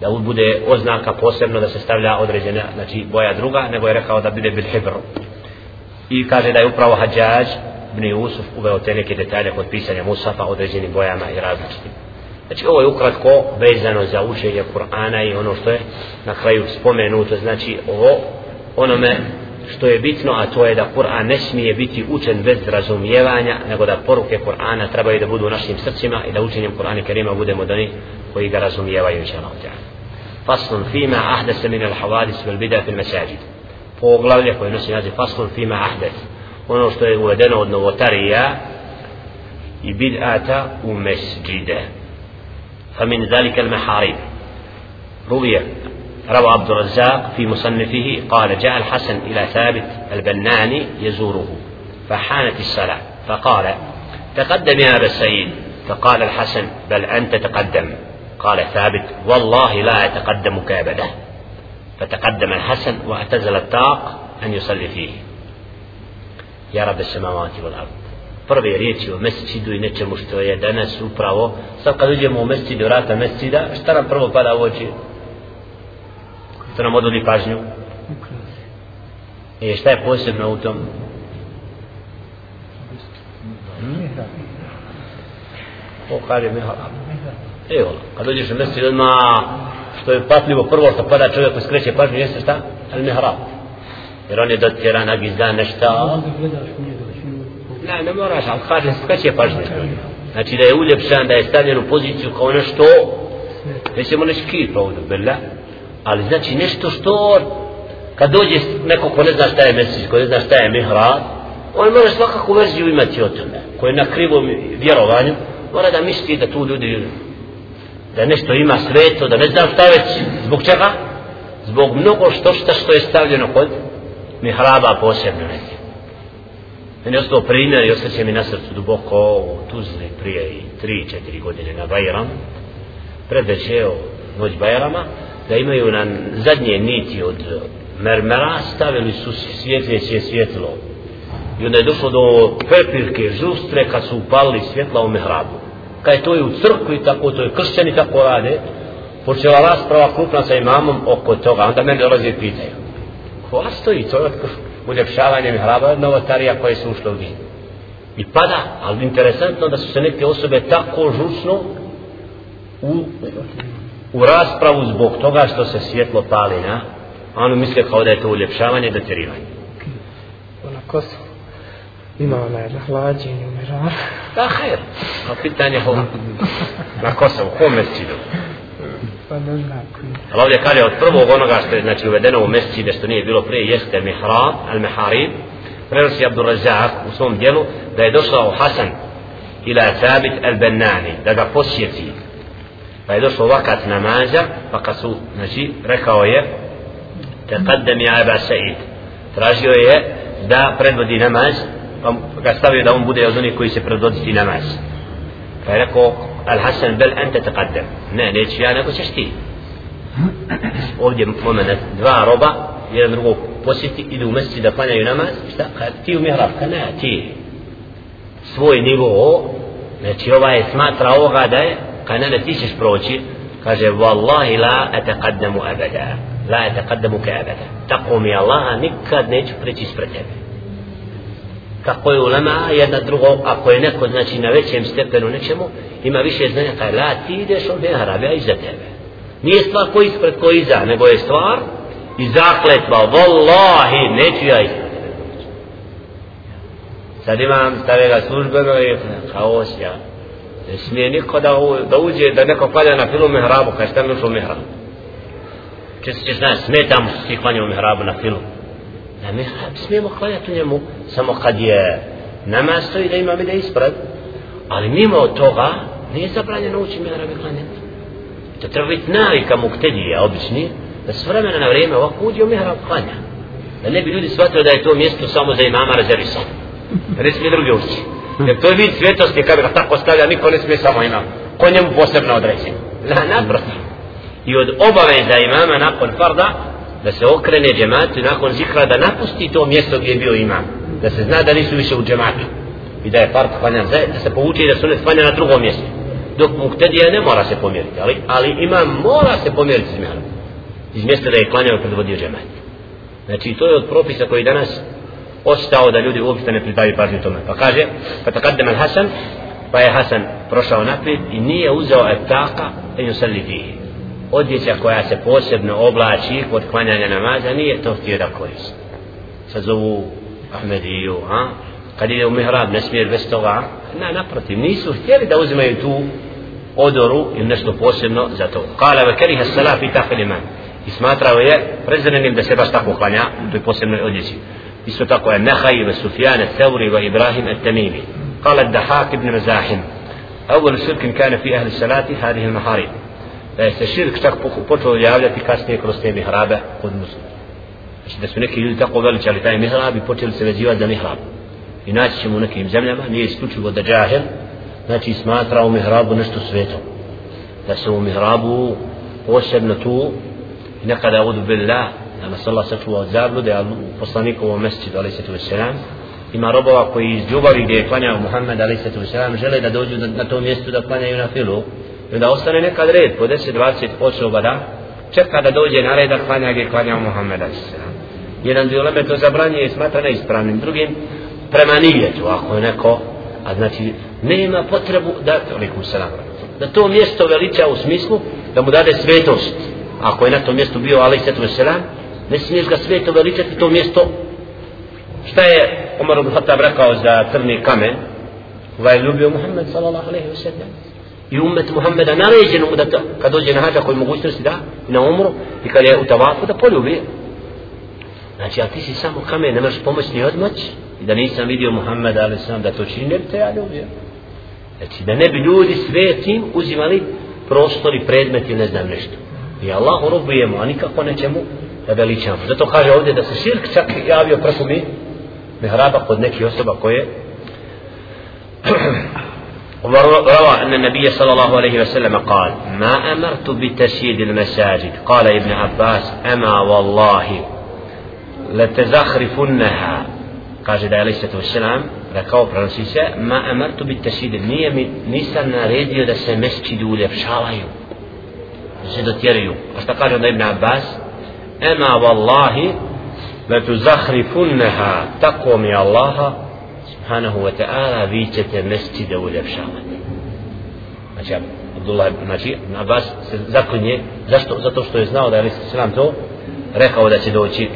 Da bude oznaka posebno da se stavlja određena, znači boja druga, nego je rekao da bude bil hibr. I kaže da je upravo Hadžađ ibn Yusuf uveo te neke detalje kod pisanja mushafa određenim bojama i različitim. Znači ovo je ukratko vezano za učenje Kur'ana i ono što je na kraju spomenuto, znači ovo onome što je bitno, a to je da Kur'an ne smije biti učen bez razumijevanja, nego da poruke Kur'ana trebaju da budu u našim srcima i da učenjem Kur'ana Kerima budemo da oni koji ga razumijevaju, inša Allah. Ahdese min al havadis vel bida fil mesajid. Poglavlje koje nosi naziv Faslun fima ahdes. Ono što je uvedeno od novotarija i bid'ata u mesđide. فمن ذلك المحاريب روي روى عبد الرزاق في مصنفه قال جاء الحسن إلى ثابت البناني يزوره فحانت الصلاة فقال تقدم يا أبا السيد فقال الحسن بل أنت تقدم قال ثابت والله لا أتقدمك أبدا فتقدم الحسن واعتزل الطاق أن يصلي فيه يا رب السماوات والأرض prve riječi o mesecidu i nečemu što je danas upravo sad kad uđemo u mesecid vrata mesecida šta nam prvo pada u oči što nam odvodi pažnju e, šta je posebno u tom hmm? o kad je mihrab evo kad dođeš u mesecid odmah što je patljivo prvo što pada čovjek koji skreće pažnju jeste šta al mihrab jer on je dotjeran agizdan nešta. Ne, ne moraš, ali kaže skreće pažnju. Znači da je uljepšan, da je stavljen u poziciju kao nešto, nećemo ćemo kip ovdje, bela? Ali znači nešto što, kad dođe neko ko ne zna šta je mesić, ko ne zna šta je mihrab, on mora svakakvu verziju imati o tome, ko je na krivom vjerovanju, mora da misli da tu ljudi, da nešto ima sveto, da ne znam šta već, zbog čega? Zbog mnogo što šta što je stavljeno kod mihraba posebno neke. Meni je ostao primjer i osjeća mi na srcu duboko u Tuzli prije i tri, četiri godine na Bajram. Predveće o noć Bajrama, da imaju na zadnje niti od mermera, stavili su svjetljeće svjetlo. I onda je došlo do prepirke žustre, kad su upalili svjetla u mihrabu Kad to je u crkvi, tako to je kršćani tako rade, počela rasprava krupna sa imamom oko toga, onda mene dolazi i pitaju. Ko stoji, to je uljepšavanje mihraba novotarija koje su ušle u din. I pada, ali interesantno da su se neke osobe tako žučno u, u raspravu zbog toga što se svjetlo pali na, a ono misle kao da je to uljepšavanje i ona Kosovo. Ima onaj na hlađenju, umira. Da, hajr. A pitanje ho. Na Kosovu, ko mesčidu? Pa ne znam koji. Ali ovdje kaže od prvog onoga što je znači, uvedeno u mesčide što nije bilo prije jeste mihrab, al-miharib. Prenosi Abdul Razak u svom dijelu da je došao Hasan ila Thabit al-Bennani da ga posjeti. Pa je došao vakat namaza pa kad su, znači, rekao je taqaddam ja Aba Sa'id. Tražio je da predvodi namaz pa ga stavio da on bude od onih koji se predvoditi namaz. Pa je rekao Al-Hasan bel ente taqaddam. Ne, neću ja, nego ćeš ti. Ovdje moment, dva roba, jedan drugog posjeti, idu u mjeseci da klanjaju namaz, šta? Kad ti u mihrab, kad ne, ti svoj nivo, znači ovaj smatra ovoga da je, kad ne, ne, ti ćeš proći, kaže, Wallahi la ataqaddamu abada, la ataqaddamu ka abada. Tako mi Allah, nikad neću preći ispred tebe. Kako je ulema, jedna drugo, ako je neko, znači, na većem stepenu nečemu, ima više znanja, kaj la, ti ideš od mihrab, ja iza tebe. Nije stvar ko ispred, ko iza, nego je stvar i zakletva, Wallahi, neću ja ispred tebe proći. Sad imam starega službeno i kaos ja. Ne smije niko da, u, da uđe, da neko klanja na filu mihrabu, kaj šta mi ušao u mihrabu. Često ćeš znaš, smetam ti klanja u mihrabu na filu. Na mihrab smijemo klanjati u njemu, samo kad je namaz stoji da ima ide ispred. Ali mimo toga, nije zabranjeno ući mihrab i klanjati. To treba biti navika muktedija, obični, da s vremena na vrijeme ovako uđe u mihrab klanja. Da ne bi ljudi shvatili da je to mjesto samo za imama rezervisano. Da ne smije drugi ući. Jer to je vid svjetosti kada ga tako stavlja, niko ne smije samo imam. Ko njemu posebno određen Na, naprotiv. I od obaveza imama nakon farda, da se okrene džematu nakon zikra da napusti to mjesto gdje je bio imam. Da se zna da nisu više u džematu. I da je fard klanjan da se povuče i da su ne klanja na drugom mjestu. Dok muktedija ne mora se pomjeriti, ali, ali imam mora se pomjeriti s. Iz mjesta da je klanjao i predvodio džemat. Znači to je od propisa koji danas ostao da ljudi uopšte ne pridaju pažnju tome. Pa kaže, pa takadem al Hasan, pa je Hasan prošao naprijed i nije uzeo etaka en yusalli fihi. Odjeća koja se posebno oblači kod klanjanja namaza nije to htio da koristi. Sad zovu Ahmediju, a? kad ide u mihrab ne smije bez toga, na, naprotiv, nisu htjeli da uzimaju tu odoru ili nešto posebno za to. Kala ve keriha salah i tahil iman. I smatrao je prezrenim da se baš tako klanja u toj posebnoj odjeći. isto tako je Nehaj ve Sufjan al-Thawri ve Ibrahim al-Tamimi قال الدحاك ابن مزاحم أول شرك كان في أهل الصلاة هذه المحارم da je se širk čak počeo javljati kasnije kroz te mihrabe kod muslima. Znači da su neki ljudi tako veličali taj mihrab i počeli se vezivati za mihrab. I naći ćemo u nekim zemljama, nije isključivo da džahil, znači smatra u mihrabu nešto sveto. Da se u mihrabu posebno tu i nekada udu billah, da nas Allah sačuva od zablude, ali u poslanikovom mesecidu, ali se tu selam, ima robova koji iz ljubavi gdje je klanjao Muhammed, ali se tu selam, žele da dođu na to mjesto da klanjaju na filu, i onda ostane nekad red po 10-20 osoba da čeka da dođe na red da klanja gdje klanja Muhammeda. Jedan dio lebe to zabranje i smatra neispravnim, drugim prema nijetu, ako je neko, a znači nema potrebu da, alikum salam, da to mjesto veliča u smislu da mu dade svetost, ako je na tom mjestu bio alaih setu selam, ne smiješ ga sveto veličati to mjesto. Šta je Omar ibn Khattab rekao za crni kamen? Koga je ljubio Muhammed sallallahu alaihi wa sallam i umet Muhammeda naređeno mu da to, kad dođe na hađa koji mogućnosti da i na umru i kad je u tavafu da poljubi. Znači a ti si samo kamen ne možeš pomoći ni odmać i da nisam vidio Muhammeda ali sam da to čini ne bi te ja ljubio znači da ne bi ljudi svetim uzimali prostor i predmet ili ne znam nešto. I Allahu robujemo a nikako nećemo da veličamo. Zato kaže ovdje da se širk čak javio preko mi mihraba kod nekih osoba koje <clears throat> وروى أن النبي صلى الله عليه وسلم قال ما أمرت بتسييد المساجد؟ قال ابن عباس أما والله لتزخرفنها. قال عليه الصلاة والسلام ركاو برانسيسا ما أمرت بالتسييد نية نيسا ناريديو دس مسجد وليب شالايو زدو تيريو. قال ابن عباس أما والله لتزخرفنها. تقوم يا الله. Subhanahu wa ta'ala vi ćete mesčide uljepšavati znači Abdullah znači Abbas se zaklinje zašto? zato što je znao da je Alisa Selam to rekao da će doći.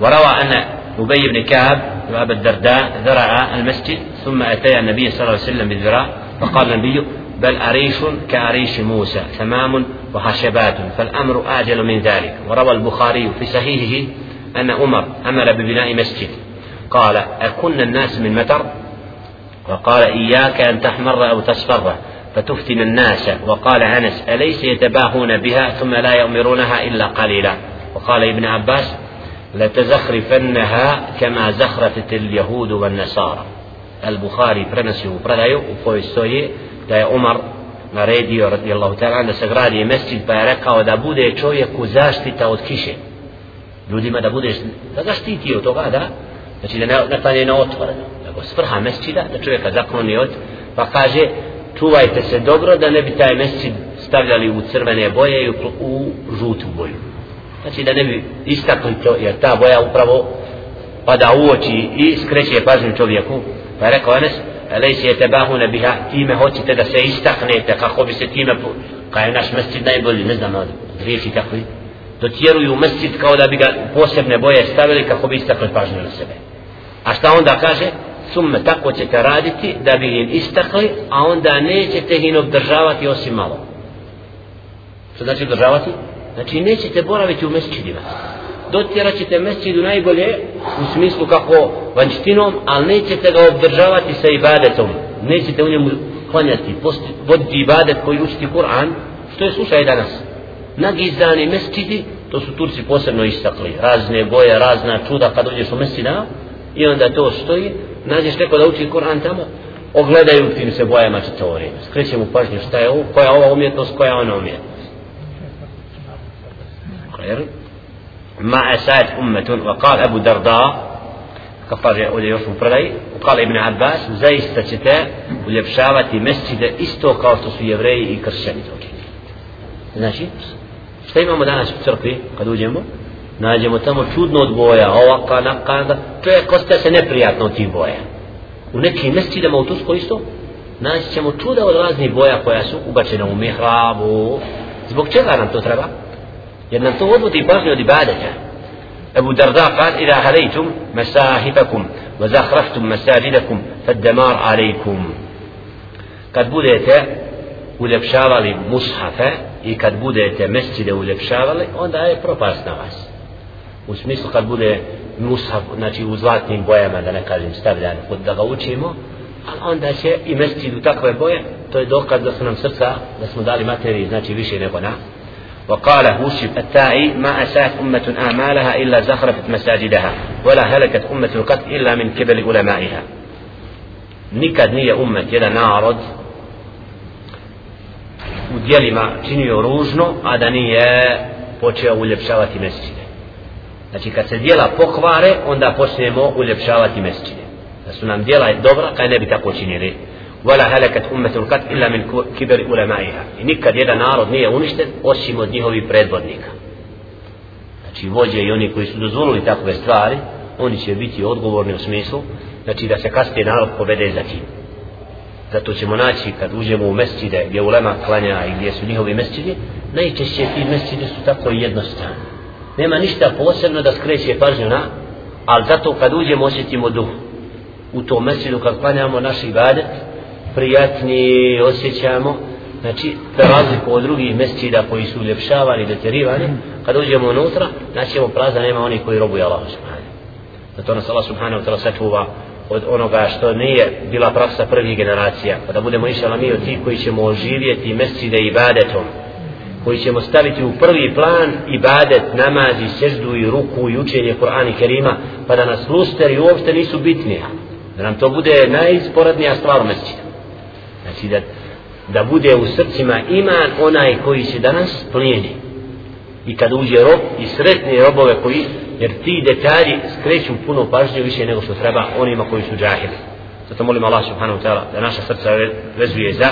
وروى أن أبي بن كعب وأبا الدرداء ذرع المسجد ثم أتى النبي صلى الله عليه وسلم بالذراع فقال النبي بل أريش كأريش موسى تمام وخشبات فالأمر أعجل من ذلك. وروى البخاري في صحيحه أن عمر أمر ببناء مسجد. قال أكن الناس من متر؟ وقال إياك أن تحمر أو تصفر. فتفتن الناس. وقال أنس أليس يتباهون بها ثم لا يؤمرونها إلا قليلا؟ وقال ابن عباس لتزخرفنها كما زخرفت اليهود والنصارى. البخاري برنسي وبرديو وفويستوي دا عمر naredio رضي الله تعالى عنه gradi مسجد pa je rekao da bude čovjeku zaštita od kiše. Ljudima da budeš da znači da ne, ne klanje na otvoreno nego svrha mesčida da čovjeka zakloni od pa kaže čuvajte se dobro da ne bi taj mesčid stavljali u crvene boje i u, u žutu boju. Znači da ne bi istakli to jer ta boja upravo pada u oči i skreće pažnju čovjeku. Pa je rekao Anes lejsi je tebahu nebiha time hoćete da se istaknete kako bi se time kaj je naš mesčid najbolji ne znam riječi takvi dotjeruju mesčid kao da bi ga posebne boje stavili kako bi istakli pažnju na sebe a šta onda kaže? Summe tako ćete raditi da bi im istakli a onda nećete ih obdržavati osim malo. Što znači obdržavati? znači nećete boraviti u mesčidima dotjerat ćete mesčidu najbolje u smislu kako vanštinom ali nećete ga obdržavati sa ibadetom. Nećete u njemu klanjati voditi ibadet koji učiti Kur'an što je slušaj danas. Nagizani mesčidi to su Turci posebno istakli. Razne boje, razna čuda kad uđeš u mesčida i onda to stoji, nađeš neko da uči Kur'an tamo, ogledaju tim se bojama će to vrijeme. Skreće mu pažnju šta je ovo, koja je ova umjetnost, koja je ona umjetnost. Jer, ma esad ummetun, wa kal Ebu Darda, kao kaže ovdje još u prdaji, u kal Ibn Abbas, zaista ćete uljepšavati mescide isto kao što su jevreji i kršćani to. Znači, šta imamo danas u crkvi kad uđemo? Nađemo tamo čudno od boja. Ovaka, naka, čovjek ostaje se neprijatno od tih boja. U nekim mesčidama u Turskoj isto naći ćemo čuda od raznih boja koja su ubačene u mihrabu. Zbog čega nam to treba? Jer nam to odvodi pažnje od ibadeta. Ebu Darda kad ila hadejtum masahifakum wa zahraftum masajidakum fad damar kad budete uljepšavali mushafe i kad budete mesčide uljepšavali onda je propast na vas. U smislu kad bude mushaf znači u zlatnim bojama da ne kažem stavljan da ga učimo a onda će i mesčid u takve boje to je dokaz da su nam srca da smo dali materiji znači više nego na وقال هوشب التائي ما أساءت أمة أعمالها إلا زخرفت مساجدها ولا هلكت أمة القتل إلا من كبل علمائها nikad nije umet jedan narod u dijelima činio ružno a da nije počeo uljepšavati mesčine Znači kad se dijela pokvare, onda počnemo uljepšavati mesčine. Da su nam dijela dobra, kaj ne bi tako činili. Vala halakat ummetu lkat illa min kiber ulemaiha. I nikad jedan narod nije uništen, osim od njihovi predvodnika. Znači vođe i oni koji su dozvolili takve stvari, oni će biti odgovorni u smislu, znači da se kasnije narod povede za tim. Zato ćemo naći kad uđemo u mesčide gdje ulema klanja i gdje su njihovi mesčidi, najčešće ti mesčidi su tako jednostavni nema ništa posebno da skreće pažnju na ali zato kad uđemo osjetimo duh. U tom mesčidu kad klanjamo naš ibadet prijatni osjećamo znači za razliku od drugih mesčida koji su uljepšavani, deterivani. Kad uđemo unutra, znači, naćemo ćemo prazda nema oni koji robuju Allah subhanahu zato nas Allah subhanahu ta'la sačuva od onoga što nije bila praksa prvih generacija. Pa da budemo išala mi od tih koji ćemo oživjeti mesčide ibadetom koji ćemo staviti u prvi plan ibadet, namaz i seždu i ruku i učenje Kur'ana i Kerima pa da nas lusteri uopšte nisu bitni da nam to bude najsporadnija stvar u mesečinu znači da, da bude u srcima iman onaj koji se danas plijeni. I kad uđe rob i sretne robove koji jer ti detalji skreću puno pažnje više nego što treba onima koji su džahili. Zato molim Allah subhanahu wa ta'ala da naša srca vezuje za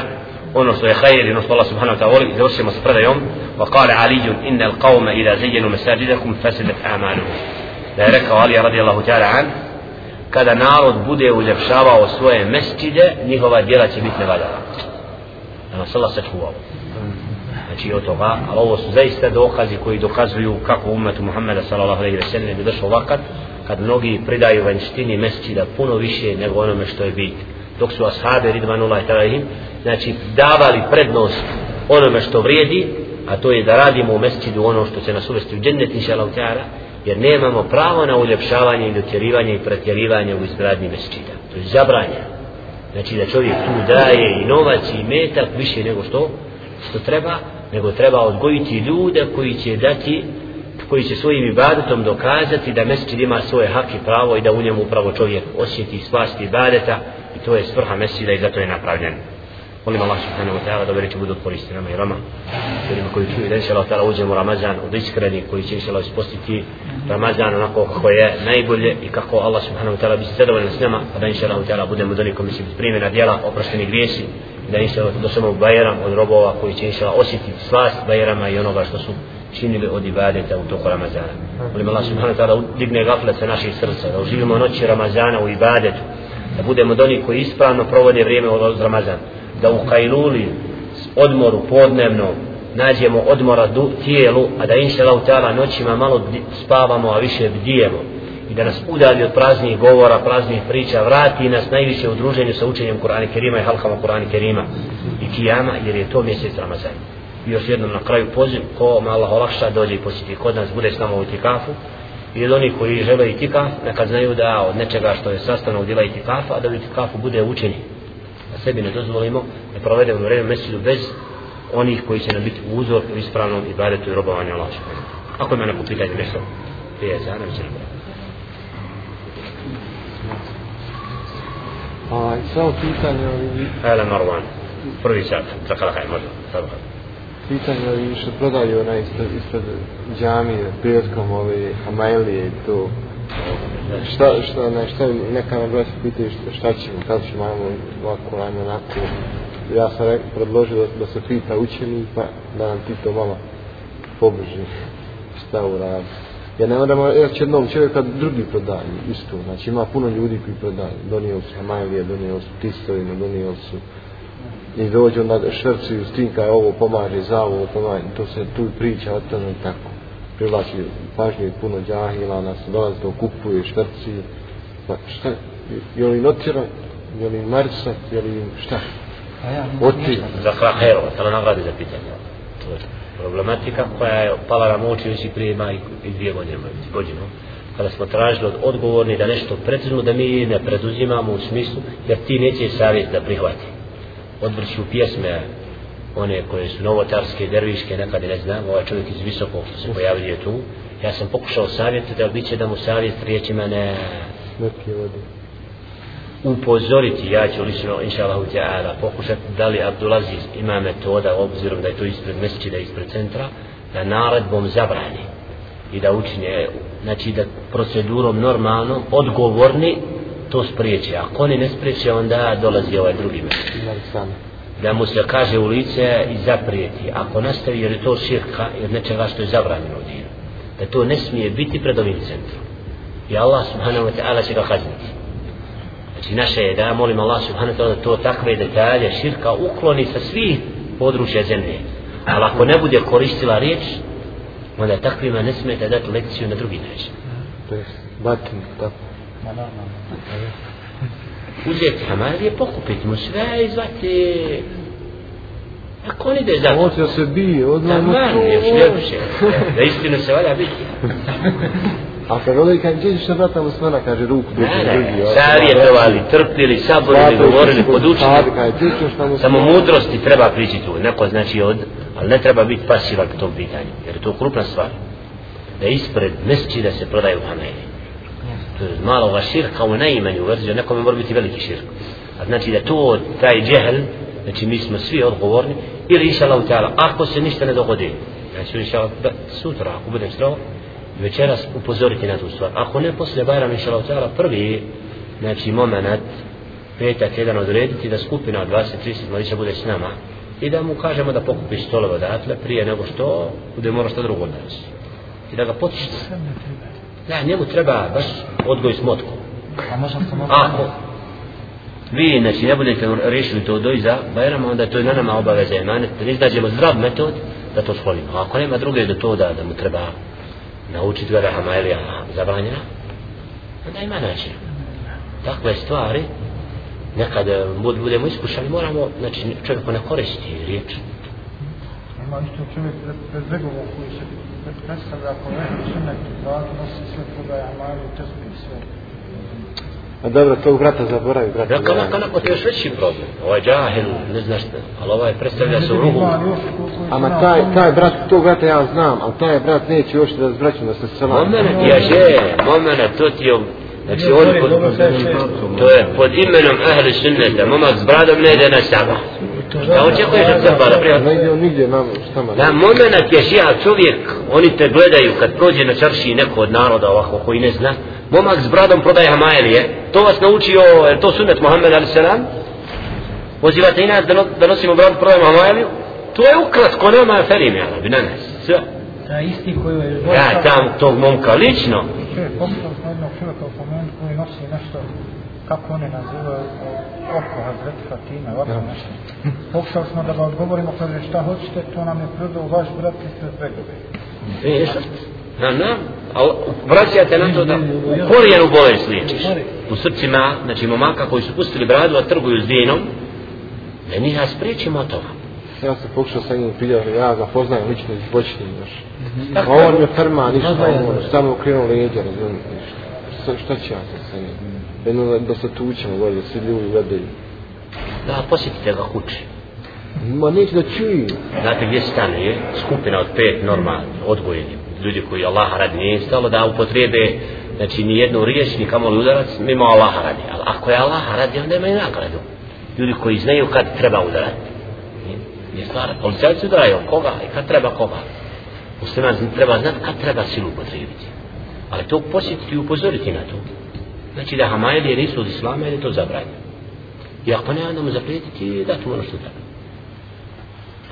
ono što je hajr i ono što Allah subhanahu wa ta'ala voli završimo sa predajom wa kale alijun inna al qawma ila zajenu masajidakum fasidat amalu da je rekao Ali radijallahu ta'ala an kada narod bude uljepšavao svoje mesčide, njihova djela će biti nevaljala. Da nas Allah sačuvao. znači od toga, ali ovo su zaista dokazi koji dokazuju kako umetu Muhammeda sallallahu alaihi wa sallam je došao vakat kad mnogi pridaju vanjštini mesčida puno više nego onome što je bit dok su ashabi ridvanullah ta'ala znači davali prednost onome što vrijedi a to je da radimo u mesčidu ono što će nas uvesti u džennet inša Allah jer nemamo pravo na uljepšavanje i dotjerivanje i pretjerivanje u izgradnji mesčida. To je zabranjeno. Znači da čovjek tu daje i novac i metak više nego što što treba nego treba odgojiti ljude koji će dati koji će svojim ibadetom dokazati da mesčid ima svoje hak i pravo i da u njemu upravo čovjek osjeti svasti ibadeta i to je svrha mesčida i zato je napravljen molim Allah subhanahu wa ta'ala da ove budu koristi nama i rama ljudima koji čuju da inša Allah ta'ala uđemo u Ramazan od iskreni koji će inša Allah ispostiti Ramazan onako kako je najbolje i kako Allah subhanahu wa ta'ala bi se zadovoljen s nama a da inša Allah ta'ala budemo doni koji će biti primjena djela oprošteni grijesi da inša Allah došemo u Bajram od robova koji će inša Allah osjetiti slast Bajrama i onoga što su činili od ibadeta u toku Ramazana. Molim Allah subhanahu wa ta'ala digne gaflet sa naših srca da uživimo noći Ramazana u ibadetu da budemo doni koji ispravno provode vrijeme od Ramazana da u kajluli odmoru podnevno nađemo odmora du, tijelu a da inša Allah ta'ala noćima malo spavamo a više bdijemo. I da nas udalji od praznih govora, praznih priča vrati nas najviše u druženju sa učenjem Kur'ana Kerima i halkama Kur'ana Kerima i kijama jer je to mjesec Ramazan. I još jednom na kraju poziv ko malo olakša dođe i posjeti kod nas bude s nama u tikafu i od onih koji žele i tikaf nekad znaju da od nečega što je sastavno udjela i tikafa a da u tikafu bude učenje sebi ne dozvolimo da provedemo vreme mesidu bez onih koji će nam biti uzor u ispravnom ibadetu i robovanju Allah Ako ima neko pitanje nešto, prije za nam će nam A, samo pitanje ovi... Hele Marwan, prvi sat, za kada kaj može, sada Pitanje ovi što prodaju onaj ispred, ispred džamije, prijetkom ove Hamailije i to, šta, šta, ne, šta, neka me brać pitaju šta, šta ćemo, kada ćemo, ajmo ovako, ajmo onako. Ja sam re, predložio da, da se pita učenik, pa da nam ti to malo pobliži šta uradi. Ja ne moram reći jednom čovjeka drugi prodaju, isto. Znači ima puno ljudi koji prodaju. Donio su Hamajlije, donio su Tistovinu, donio su i dođu na šrcu i stinka ovo pomaže, za ovo pomaže, to se tu priča o tome tako privlači pažnju i puno džahila, nas dolazi to kupuje, štrci, pa šta, je li notira, je li marisa, je li šta? Oti. Za Krahero, tala nagradi za pitanje. To je problematika koja je pala na moći već i prije ima i dvije godine, godinu. Kada smo tražili od odgovorni da nešto precizno da mi ne preduzimamo u smislu, jer ti neće savjet da prihvati. Odvrću pjesme, one koje su novotarske, derviške, nekada ne znam, ovaj čovjek iz visokog što se pojavljuje tu, ja sam pokušao savjetiti, ali bit će da mu savjet riječima ne... upozoriti, ja ću lično, inša Allahu ta'ala, pokušati da li Abdulaziz ima metoda, obzirom da je to ispred mesečida, ispred centra, da naredbom zabrani i da učinje, znači da procedurom normalno, odgovorni, to spriječe. Ako oni ne spriječe, onda dolazi ovaj drugi mesečid da mu se kaže u lice i zaprijeti. Ako nastavi jer je to širka jer nečega što je zabranjeno u dinu. Da to ne smije biti pred ovim centrom. I Allah subhanahu wa ta'ala će ga kazniti. Znači naše je da molim Allah subhanahu wa ta'ala da to takve detalje širka ukloni sa svih područja zemlje. Ali ako ne bude koristila riječ onda takvima ne smijete dati lekciju na drugi način. To je batin tako uzeti hamarije, pokupiti mu sve i zvati Ako on ide za to? se bije, odmah mu to. još ljepše. Da istinu se valja biti. A kad ovdje kad ćeš na brata Musmana, kaže ruku biti drugi. Savjetovali, trpili, saborili, govorili, podučili. Samo mudrosti treba prići tu. Neko znači od, ali ne treba biti pasivan po tom pitanju. Jer je to krupna stvar. Da ispred mesči da se prodaju hameli maloga širka u najmanju verziju, nekome mora biti veliki širk. A znači da to, taj džehl, znači mi smo svi odgovorni, ili inša Allah ta'ala, ako se ništa ne dogodi, znači inša Allah, sutra, ako budem strao, večeras upozoriti na tu stvar. Ako ne, poslije Bajram, inša Allah ta'ala, prvi, znači moment, petak jedan odrediti da skupina 20-30 mladića bude s nama i da mu kažemo da pokupi stolove odatle prije nego što bude mora što drugo odnesi. I da ga treba Da, njemu treba baš odgoj s motkom. A možda se može... Ako? vi znači ne budete riješili to do iza Bajrama onda to je na nama obaveza emanet da iznađemo zdrav metod da to shvolimo a ako nema druge do to da, da mu treba naučiti ga da Hamailija zabranjena onda ima način takve stvari nekad eh, bud, budemo iskušani moramo znači čovjeku ne koristi riječ Ima isto čovjek pred, pred begovom koji se predstavlja kao ehli sunnet, da nosi sve prodaje amalu, tesbi i sve. A dobro, tog brata zaboravi, brata. Da, kako, kako to je još veći problem. Ovaj džahil, ne znaš šta, ali ovaj predstavlja se u ruhu. Ama taj, taj brat, tog brata ja znam, ali taj brat neće još da zbraću da se selam. Momene, ja že, momene, to ti je, znači on pod, to je pod imenom ahli sunneta, momak s bradom ne ide na sabah. Da očekuješ od Srba da prijatelj? Ne ide on nigdje nam, šta ma. Da moment je žija čovjek, oni te gledaju kad prođe na čarši neko od naroda ovako koji ne zna, momak s bradom prodaje hamajelije, to vas naučio, je to sunnet Muhammed ali selam? Pozivate i nas da, no, da nosimo brad prodajemo hamajeliju? To je ukratko, nema je ferim, jel, bi na nas, sve. Da isti koji je... Ja tam tog momka lično, Čovjek, pokušao smo jednog čovjeka u pomenu koji nosi nešto, kako one nazivaju, oko Hazreti Fatime, ovako nešto. Pokušali smo da ga odgovorimo, kaže šta hoćete, to nam je prodao vaš brat ispred begove. Vidiš? Na, na, a vraćate na to da u korijenu bolest liječiš. U srcima, znači momaka koji su pustili bradu, a trguju s vinom, da njih ja spriječimo od toga. Ja sam pokušao sa njim piljati, ja ga poznajem lično iz bočni još. A on je firma, ništa, on samo okrenuo leđa, razumijete, ništa. Šta, šta će ja sa njim? Jedno da, da se tučemo, gore, da svi ljudi gledaju. Da, posjetite ga kući. Ma neće da čuju. Znate gdje stane je skupina od pet normalni, odgojeni, ljudi koji Allah radi, nije stalo da upotrijebe znači ni jednu riječ, ni kamoli udarac, mimo Allaha radi. Ali ako je Allah radi, onda imaju nagradu. Ljudi koji znaju kad treba udarati. Nije, nije stvar. Policajci udaraju koga i kad treba koga. Musliman treba znati kad treba silu upotrijebiti. Ali to posjetiti i upozoriti na to. Znači da hamajelije nisu od islama ili to zabranjeno. I ako ne, onda mu zaprijetiti dati mu ono što treba.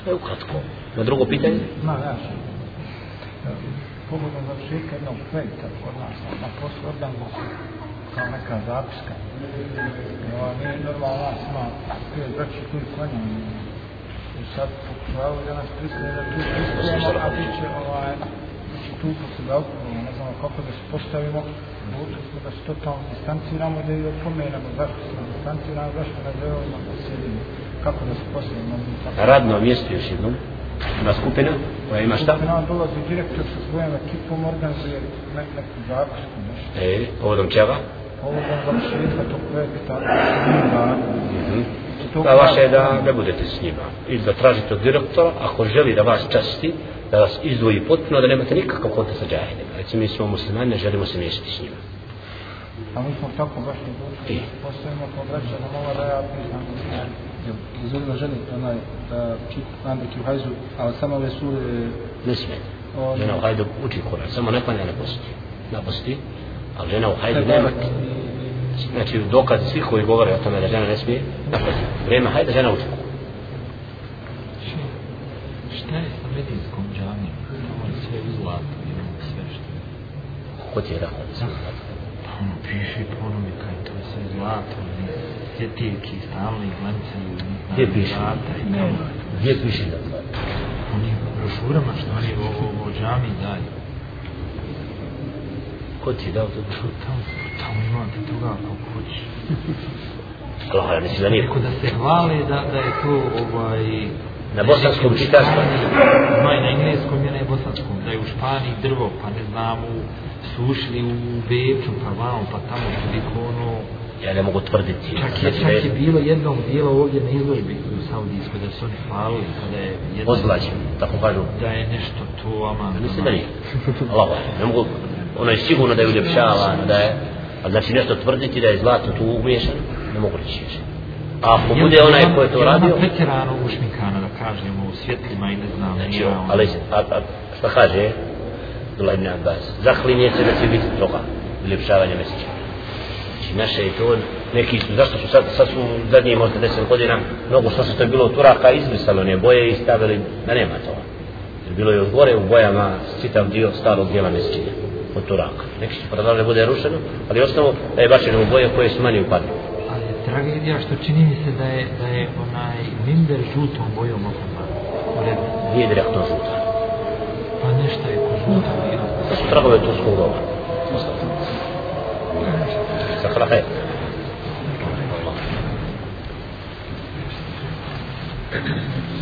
To je ukratko. Na drugo pitanje? Ma, ja sam. Pogodom završetka jednog projekta kod nas na poslu organizaciju kao neka zapiska. I ova nije normalno nas ima pije braći koji klanjaju. I sad pokušavaju da nas pristane da tu pristujemo, a bit će ovaj, znači tu posle alkohola, ne znamo kako da se postavimo, odlučili smo da se totalno distanciramo, da i opomenemo zašto se distanciramo, zašto ne želimo da sjedimo, kako da se postavimo. Na radno mjesto još jednom. Ima skupina koja ima šta? Skupina dolazi direktor sa svojom ekipom, organizuje ne, neku zapisku, nešto. E, povodom čega? Povodom završetka tog projekta, snima, Mhm. Da vaše je da ne budete s njima. Ili da tražite od direktora, ako želi da vas časti, da vas izdvoji potpuno, da nemate nikakav kontakt sa džahidima. Recimo, mi smo muslimani, ne želimo se miješati s njima. a mi smo tako baš ne I? došli, postavimo kao braća na mala da ja priznam. Dozvoljeno ženi onaj da dok je u hajzu, ali samo ove sure Ne smije. o, Žena u hajdu uči Kur'an, samo ne klanja ne posti. Ne posti, ali žena u hajdu nema. Znači, dokazi svih koji govore o tome da žena ne smije, ne posti. Vrijeme hajda, žena uči Kur'an. Šta je sa medijskom džamijom? Tamo je sve u zlatu, imamo sve što je. Ko ti je rekao da sam Pa ono piše i to je sve zlato, i svjetiljki, stalni glancaju, Gdje piše? vrata i tamo. Gdje piše da zna? Oni u brošurama što oni o, o, o džamiji daju. Ko ti je dao to? Tamo, tamo imate toga kako hoće. Allah, ja mislim da nije. Rekao da se hvale da, da je to ovaj... Na bosanskom čitaš pa? Ima i na engleskom i na bosanskom. Da je u Španiji drvo, pa ne znam, u, sušili u Beču, pa vamo, pa tamo toliko ono... Ja ne mogu tvrditi. Čak je, Znači, čak je bilo jednog dijela ovdje na izložbi u Saudijskoj da su oni hvalili kada je jedno, Ozlađen, tako kažu. da je nešto to aman. Mislim da nije. Allah, ne mogu, ono je sigurno da je uljepšavano, da je, a znači nešto tvrditi da je zlato tu umiješano, ne mogu reći više. A ako bude onaj ko je to radio, pretjerano ušminkana da kažemo u svjetlima i ne znam. znači, ali, a, a, šta kaže, Dula ibn Abbas, zaklinje se da će biti toga, uljepšavanja mjeseća. Znači, naše je to, neki su, zašto su sad, sad su zadnije možda deset godina, mnogo što se to bilo od Turaka, izbrisalo one boje i stavili da nema toga. Jer bilo je od gore u bojama čitav dio starog dijela mjesečine od Turaka. Neki su prodali da bude rušeno, ali ostalo da je bačeno u boje koje su manje upadne. Tragedija što čini mi se da je, da je onaj mimber žutom bojom okopan. U redu. Nije direktno žuta. Pa nešto je ko žuto bilo. Da su tragove turskog doba. Sakra hej. Thank you.